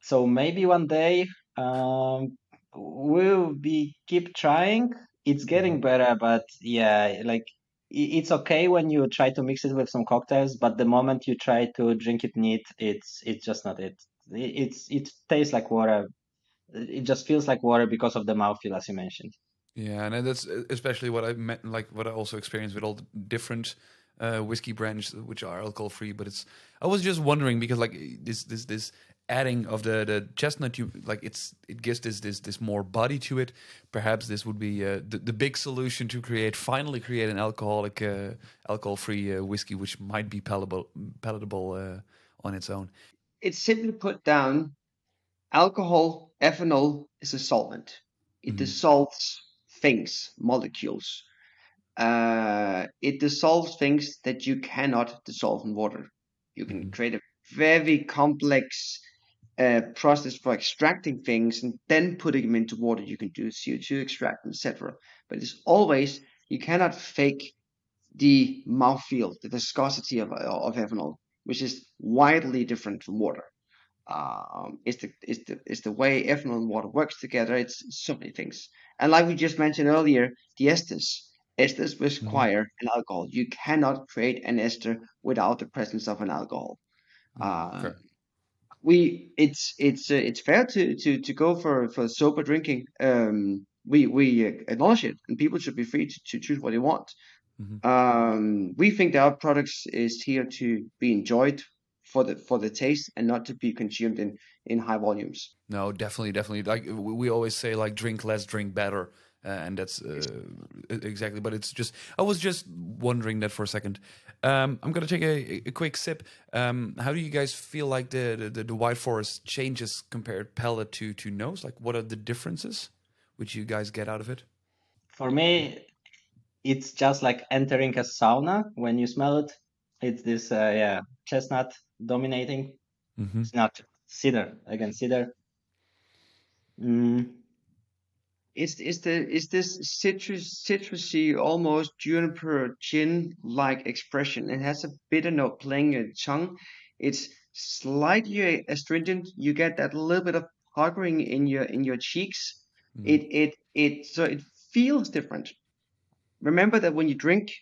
Speaker 2: So maybe one day um, we'll be keep trying. It's getting better, but yeah, like it's okay when you try to mix it with some cocktails, but the moment you try to drink it neat, it's it's just not it. It- It's it tastes like water. It just feels like water because of the mouthfeel, as you mentioned.
Speaker 1: Yeah, and that's especially what I meant, like what I also experienced with all the different uh, whiskey brands which are alcohol free. But it's I was just wondering because like this this this adding of the the chestnut, you like it's it gives this this this more body to it. Perhaps this would be uh, the the big solution to create finally create an alcoholic uh, alcohol free uh, whiskey which might be palatable palatable uh, on its own.
Speaker 3: It's simply put down, alcohol, ethanol is a solvent. It
Speaker 1: Mhm.
Speaker 3: dissolves things, molecules. Uh, it dissolves things that you cannot dissolve in water. You can
Speaker 1: Mhm.
Speaker 3: create a very complex uh, process for extracting things and then putting them into water. You can do CO2 extract, etc. But it's always you cannot fake the mouthfeel, the viscosity of of ethanol, which is widely different from water. Um, it's the it's the it's the way ethanol and water works together. It's so many things, and like we just mentioned earlier, the esters. Esters require an alcohol. You cannot create an ester without the presence of an alcohol. Uh,
Speaker 1: Okay.
Speaker 3: We it's it's uh, it's fair to to to go for for sober drinking. Um, we we acknowledge it, and people should be free to, to choose what they want.
Speaker 1: Mhm.
Speaker 3: Um, we think that our products is here to be enjoyed for the for the taste and not to be consumed in in high volumes.
Speaker 1: No, definitely, definitely. Like we we always say, like drink less, drink better, uh, and that's uh, exactly. But it's just, I was just wondering that for a second. Um, I'm gonna take a, a quick sip. Um, how do you guys feel like the the, the White Forest changes compared palate to to nose? Like, what are the differences which you guys get out of it?
Speaker 2: For me, it's just like entering a sauna when you smell it. It's this, uh, yeah, chestnut dominating.
Speaker 1: Mm-hmm.
Speaker 2: It's not cedar again, cedar. Mm,
Speaker 3: It's is the is this citrus citrusy almost juniper gin like expression. It has a bitter note playing your tongue. It's slightly astringent. You get that little bit of puckering in your in your cheeks.
Speaker 1: Mm.
Speaker 3: It it it so it feels different. Remember that when you drink,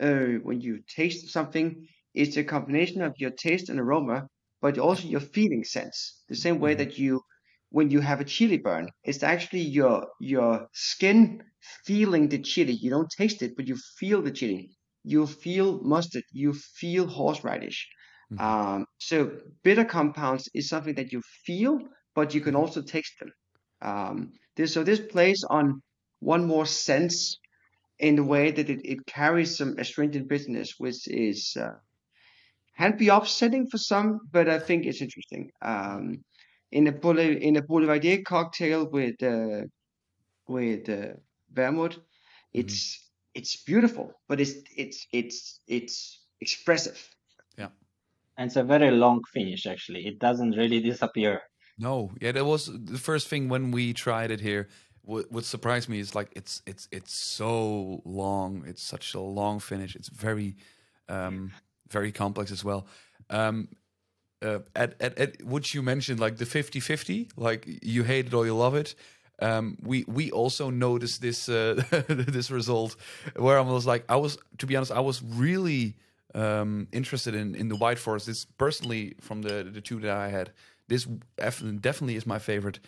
Speaker 3: uh, when you taste something, it's a combination of your taste and aroma, but also your feeling sense. The same way
Speaker 1: Mhm.
Speaker 3: that you, when you have a chili burn, it's actually your your skin feeling the chili. You don't taste it, but you feel the chili. You feel mustard. You feel horseradish.
Speaker 1: Mhm.
Speaker 3: Um, so bitter compounds is something that you feel, but you can also taste them. Um, this, so this plays on one more sense in the way that it, it carries some astringent bitterness, which is uh, can be upsetting for some, but I think it's interesting. Um, in a Boule- in a Boulevardier cocktail with uh, with uh, vermouth, it's it's beautiful, but it's it's it's it's expressive.
Speaker 2: Yeah, and it's a very long finish, actually. It doesn't really disappear.
Speaker 1: No, yeah, that was the first thing when we tried it here. What, what surprised me is like it's it's it's so long. It's such a long finish. It's very um, very complex as well. Um, uh, at, at at which you mentioned like the 50-50, like you hate it or you love it. Um, we we also noticed this uh, [laughs] this result where I was like I was to be honest I was really um, interested in in the White Forest. This personally from the the two that I had, this definitely is my favorite.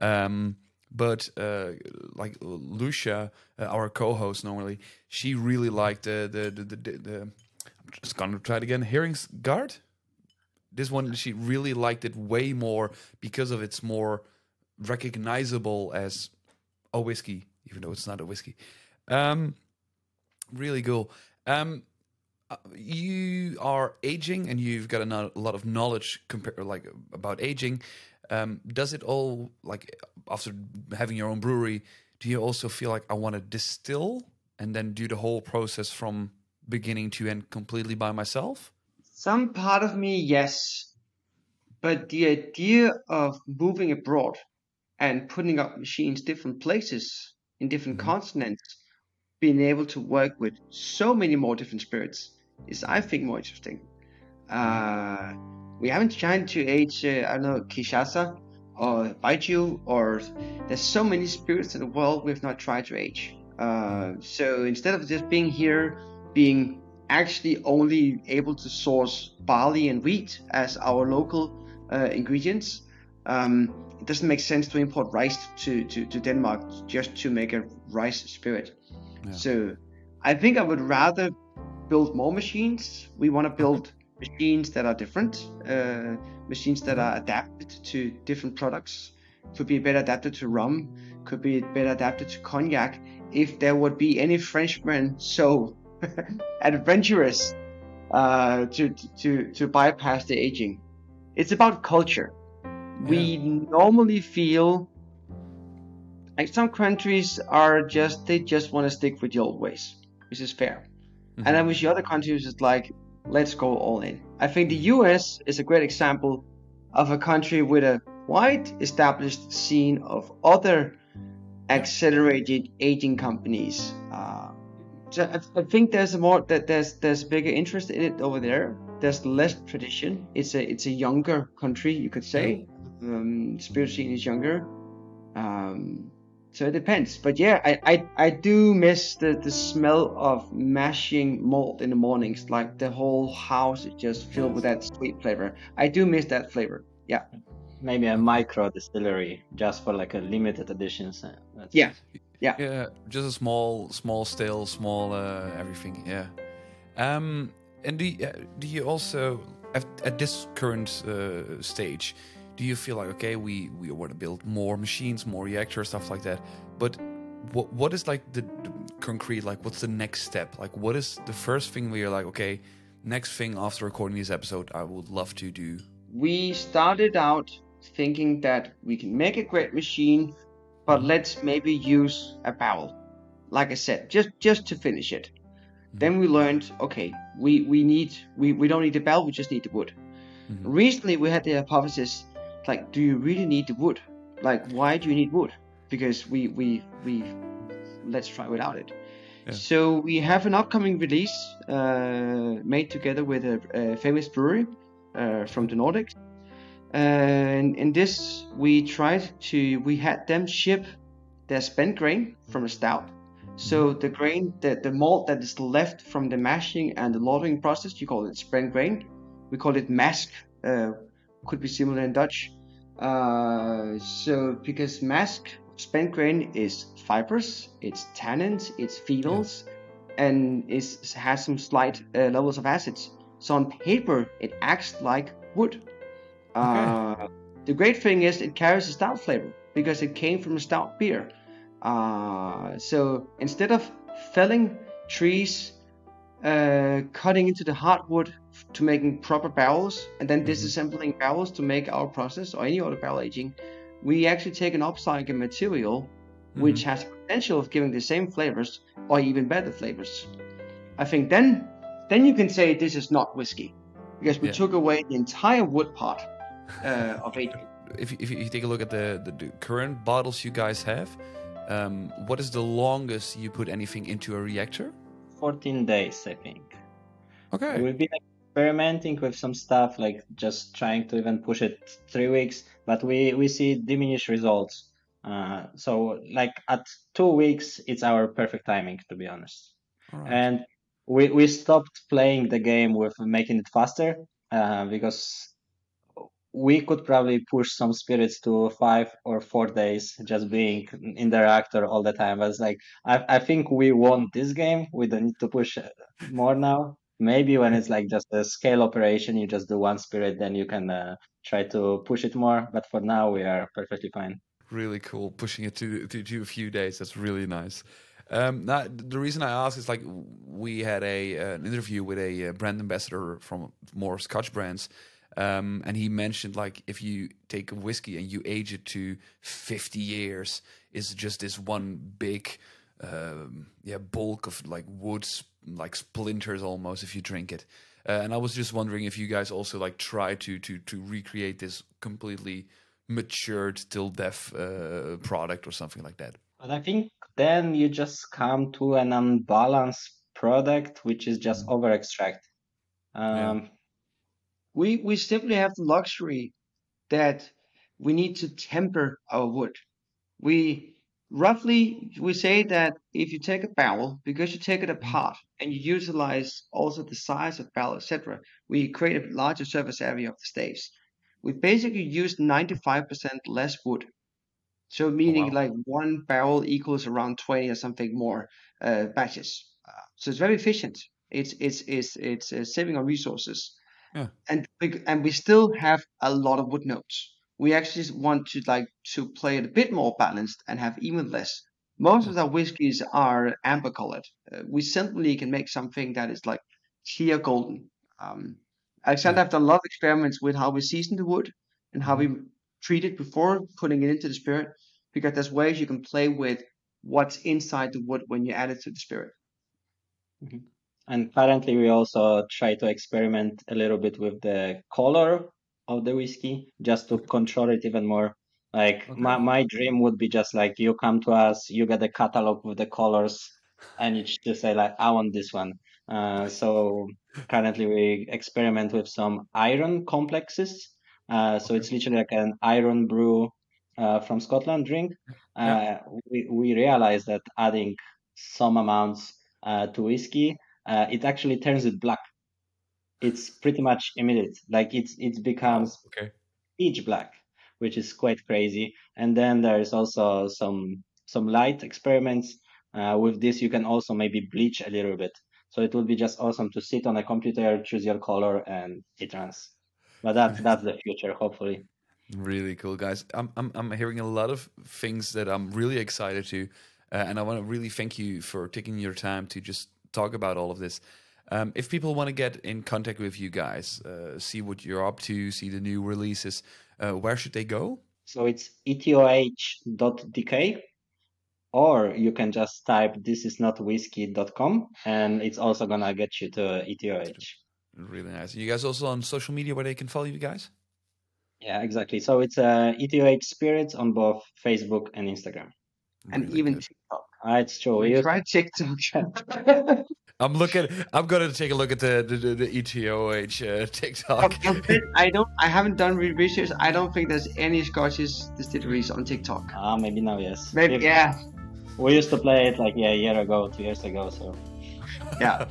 Speaker 1: Um, but uh, like Lucia, uh, our co-host normally, she really liked the the the, the, the I'm just gonna try it again. Herringsgaard. This one she really liked it way more because of its more recognizable as a whiskey, even though it's not a whiskey. Um, really cool. Um, uh, you are aging, and you've got a, lot of knowledge compare like about aging. Um, does it all like after having your own brewery? Do you also feel like I want to distill and then do the whole process from beginning to end completely by myself?
Speaker 3: Some part of me, yes. But the idea of moving abroad and putting up machines different places in different
Speaker 1: Mhm.
Speaker 3: continents, being able to work with so many more different spirits is, I think, more interesting. Uh, we haven't tried to age, uh, I don't know, Cachaça or Baijiu, or there's so many spirits in the world we've not tried to age. Uh, so instead of just being here, being actually only able to source barley and wheat as our local uh, ingredients, um, it doesn't make sense to import rice to, to, to Denmark just to make a rice spirit.
Speaker 1: Yeah.
Speaker 3: So I think I would rather build more machines. We want to build machines that are different, uh, machines that are adapted to different products. Could be better adapted to rum, could be better adapted to cognac. If there would be any Frenchman so [laughs] adventurous uh, to, to, to bypass the aging, it's about culture. We normally feel like some countries are just they just want to stick with the old ways, which is fair. And I wish the other countries is like, let's go all in. I think the US is a great example of a country with a wide established scene of other accelerated aging companies. Uh, I, I think there's a more that there's there's bigger interest in it over there. There's less tradition. It's a it's a younger country, you could say. Um, spirit scene is younger. Um, so it depends. But yeah, I, I, I do miss the, the smell of mashing malt in the mornings. Like the whole house is just filled with that sweet flavor. I do miss that flavor. Yeah.
Speaker 2: Maybe a micro distillery just for like a limited editions. uh, that's-
Speaker 3: Yeah.
Speaker 1: Yeah, Yeah. just a small, small stale, small uh, everything. Yeah. Um, and do you, uh, do you also at, at this current uh, stage, do you feel like okay, we we want to build more machines, more reactors, stuff like that? But what what is like the, the concrete? Like, what's the next step? Like, what is the first thing where you're like, okay, next thing after recording this episode, I would love to do.
Speaker 3: We started out thinking that we can make a great machine, but let's maybe use a barrel. Like I said, just just to finish it. Then we learned, okay, we, we need we, we don't need the barrel, we just need the wood.
Speaker 1: Mhm.
Speaker 3: Recently we had the hypothesis, like, do you really need the wood? Like why do you need wood? Because we we we let's try without it.
Speaker 1: Yeah.
Speaker 3: So we have an upcoming release uh, made together with a, a famous brewery uh, from the Nordics. And in this, we tried to we had them ship their spent grain from a stout. So the grain, the, the malt that is left from the mashing and the lautering process, you call it spent grain. We call it mask. Uh, could be similar in Dutch. Uh, so because mask spent grain is fibrous, it's tannins, it's phenols, and it has some slight uh, levels of acids. So on paper, it acts like wood. Uh, the great thing is it carries a stout flavor because it came from a stout beer. Uh, so instead of felling trees, uh, cutting into the hardwood to making proper barrels, and then disassembling barrels to make our process or any other barrel aging, we actually take an upcycled material which has the potential of giving the same flavors or even better flavors. I think then then you can say this is not whiskey because we
Speaker 1: Yeah.
Speaker 3: took away the entire wood part uh, of aging.
Speaker 1: if, you- if you take a look at the, the, the current bottles you guys have, um, what is the longest you put anything into a reactor?
Speaker 2: 14 days, I think.
Speaker 1: Okay.
Speaker 2: We've been experimenting with some stuff, like just trying to even push it three weeks, but we we see diminished results. Uh, so like at two weeks, it's our perfect timing, to be honest. Right. And we we stopped playing the game with making it faster uh, because we could probably push some spirits to five or four days just being in the reactor all the time. But it's like I, I think we won this game. We don't need to push more now. Maybe when it's like just a scale operation, you just do one spirit, then you can uh, try to push it more. But for now, we are perfectly fine.
Speaker 1: Really cool, pushing it to to, to a few days. That's really nice. Um, now, the reason I ask is like we had a uh, an interview with a uh, brand ambassador from more Scotch brands, um, and he mentioned like if you take a whiskey and you age it to 50 years, is just this one big, um, yeah, bulk of like woods, like splinters almost if you drink it. Uh, and I was just wondering if you guys also like try to to to recreate this completely matured till death uh, product or something like that.
Speaker 2: But I think then you just come to an unbalanced product which is just mm. over extract. Um, yeah
Speaker 3: we we simply have the luxury that we need to temper our wood. We roughly we say that if you take a barrel, because you take it mm-hmm. apart and you utilize also the size of barrel, etc., we create a larger surface area of the staves. We basically use 95% less wood. So meaning wow. like one barrel equals around 20 or something more uh, batches. So it's very efficient. It's it's it's it's uh, saving on resources.
Speaker 1: Yeah.
Speaker 3: And we, and we still have a lot of wood notes. We actually want to like to play it a bit more balanced and have even less. Most of our whiskies are amber colored. Uh, we simply can make something that is like clear golden. Um, Aleksander have done a lot of experiments with how we season the wood and how we mm-hmm. treat it before putting it into the spirit, because there's ways you can play with what's inside the wood when you add it to the spirit.
Speaker 2: Mm-hmm. And currently, we also try to experiment a little bit with the color of the whiskey just to control it even more. Like okay. my, my dream would be just like you come to us, you get a catalog with the colors, and you just say like I want this one. Uh, so currently we experiment with some iron complexes. Uh, so okay. it's literally like an Irn-Bru uh, from Scotland drink. Yeah. Uh, we we realize that adding some amounts uh, to whiskey uh, it actually turns it black. It's pretty much immediate. Like it's it becomes
Speaker 1: okay.
Speaker 2: pitch black, which is quite crazy. And then there's also some some light experiments. Uh, with this, you can also maybe bleach a little bit. So it would be just awesome to sit on a computer, choose your color, and it runs. But that's that's the future, hopefully.
Speaker 1: Really cool, guys. I'm I'm I'm hearing a lot of things that I'm really excited to, uh, and I want to really thank you for taking your time to just talk about all of this. Um, if people want to get in contact with you guys, uh, see what you're up to, see the new releases, uh, where should they go?
Speaker 2: So it's etoh.dk, or you can just type this is not whiskey.com, and it's also gonna get you to etoh.
Speaker 1: Really nice. You guys also on social media where they can follow you guys?
Speaker 2: Yeah, exactly. So it's uh, etoh spirits on both Facebook and Instagram,
Speaker 3: really and even good. TikTok.
Speaker 2: Ah, it's true. We
Speaker 3: try TikTok. [laughs]
Speaker 1: I'm looking. I'm gonna take a look at the the, the, the ETOH uh, TikTok.
Speaker 3: I don't. I haven't done research. I don't think there's any Scottish distilleries on TikTok.
Speaker 2: Ah, maybe now, yes.
Speaker 3: Maybe if, yeah.
Speaker 2: We used to play it like yeah, a year ago, two years ago. So [laughs]
Speaker 3: yeah,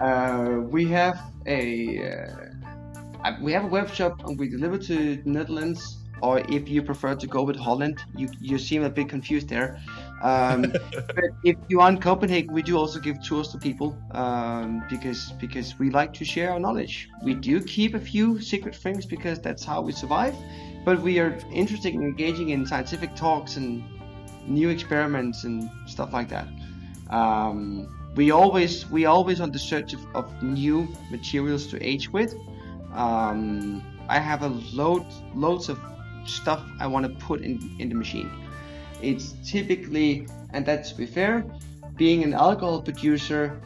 Speaker 3: uh, we have a uh, we have a web shop and we deliver to the Netherlands. Or if you prefer to go with Holland, you you seem a bit confused there. Um, [laughs] but if you are in Copenhagen, we do also give tours to people um, because because we like to share our knowledge. We do keep a few secret things because that's how we survive. But we are interested in engaging in scientific talks and new experiments and stuff like that. Um, we always we always on the search of, of new materials to age with. Um, I have a load loads of stuff I want to put in in the machine. It's typically, and that's to be fair, being an alcohol producer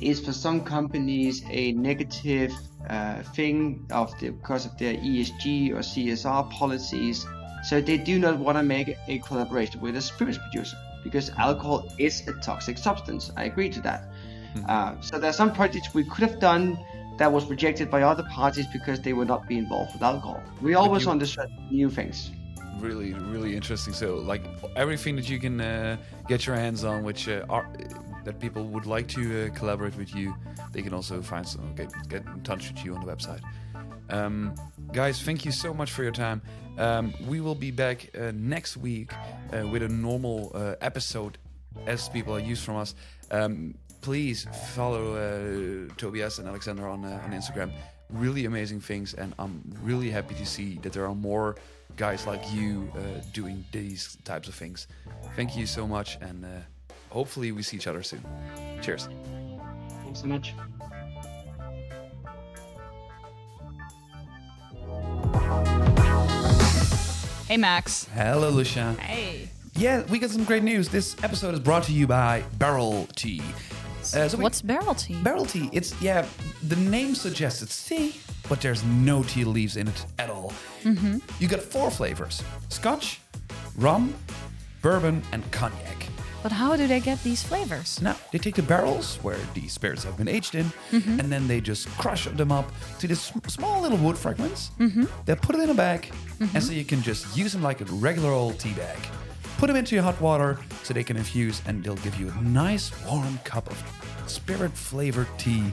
Speaker 3: is for some companies a negative uh, thing of the, because of their ESG or CSR policies. So they do not want to make a collaboration with a spirits producer because alcohol is a toxic substance. I agree to that. Mm-hmm. Uh, so there are some projects we could have done that was rejected by other parties because they would not be involved with alcohol. We always
Speaker 1: you-
Speaker 3: understand new things.
Speaker 1: Really really interesting. So like everything that you can uh, get your hands on which uh, are that people would like to uh, collaborate with you they can also find some get, get in touch with you on the website. Um, guys thank you so much for your time. Um, we will be back uh, next week uh, with a normal uh, episode as people are used from us. Um, please follow tobias and aleksander on, on instagram. Really amazing things and i'm really happy to see that there are more guys like you uh, doing these types of things thank you so much and uh, hopefully we see each other soon cheers
Speaker 2: Thanks so much.
Speaker 4: Hey, Max.
Speaker 1: hello lucia
Speaker 4: Hey.
Speaker 1: yeah we got some great news this episode is brought to you by barrel tea uh, so
Speaker 4: What's barrel tea?
Speaker 1: barrel tea it's yeah the name suggests it's tea but there's no tea leaves in it at all mm-hmm. you got four flavors scotch rum bourbon and cognac
Speaker 4: but how do they get these flavors?
Speaker 1: Now, they take the barrels where the spirits have been aged in, and then they just crush them up to these sm- small little wood fragments. They put it in a bag, and so you can just use them like a regular old tea bag. Put them into your hot water so they can infuse, and they'll give you a nice warm cup of spirit flavored tea.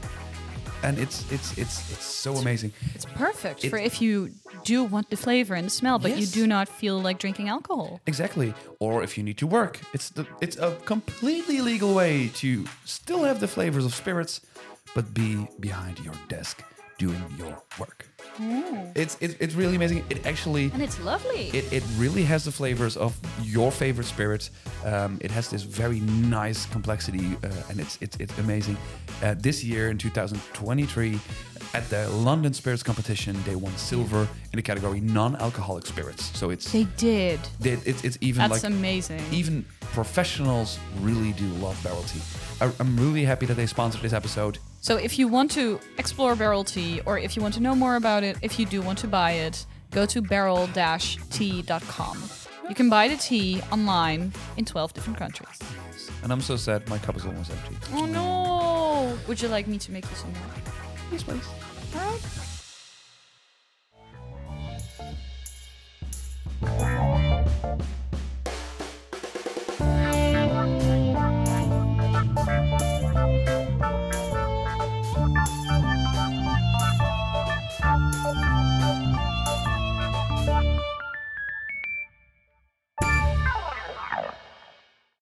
Speaker 1: And it's it's it's it's so amazing.
Speaker 4: It's perfect
Speaker 1: It-
Speaker 4: for if you do want the flavor and the smell, but you do not feel like drinking alcohol.
Speaker 1: Exactly. Or if you need to work, it's the it's a completely legal way to still have the flavors of spirits, but be behind your desk doing your work. It's, it's it's really amazing. It actually
Speaker 4: And it's lovely.
Speaker 1: it, it really has the flavors of your favorite spirits. Um, it has this very nice complexity, uh, and it's it's it's amazing. Uh, this year in 2023, at the London Spirits Competition, they won silver in the category non-alcoholic spirits. So it's
Speaker 4: they did.
Speaker 1: they, it's, it's even
Speaker 4: That's
Speaker 1: like
Speaker 4: amazing.
Speaker 1: even professionals really do love barrel tea. I, I'm really happy that they sponsored this episode.
Speaker 4: So if you want to explore barrel tea or if you want to know more about it, if you do want to buy it, go to barrel-tea.com. You can buy the tea online in 12 different countries.
Speaker 1: And I'm so sad my cup is almost empty.
Speaker 4: Oh no! Would you like me to make you some more?
Speaker 1: Yes, please.
Speaker 4: All right.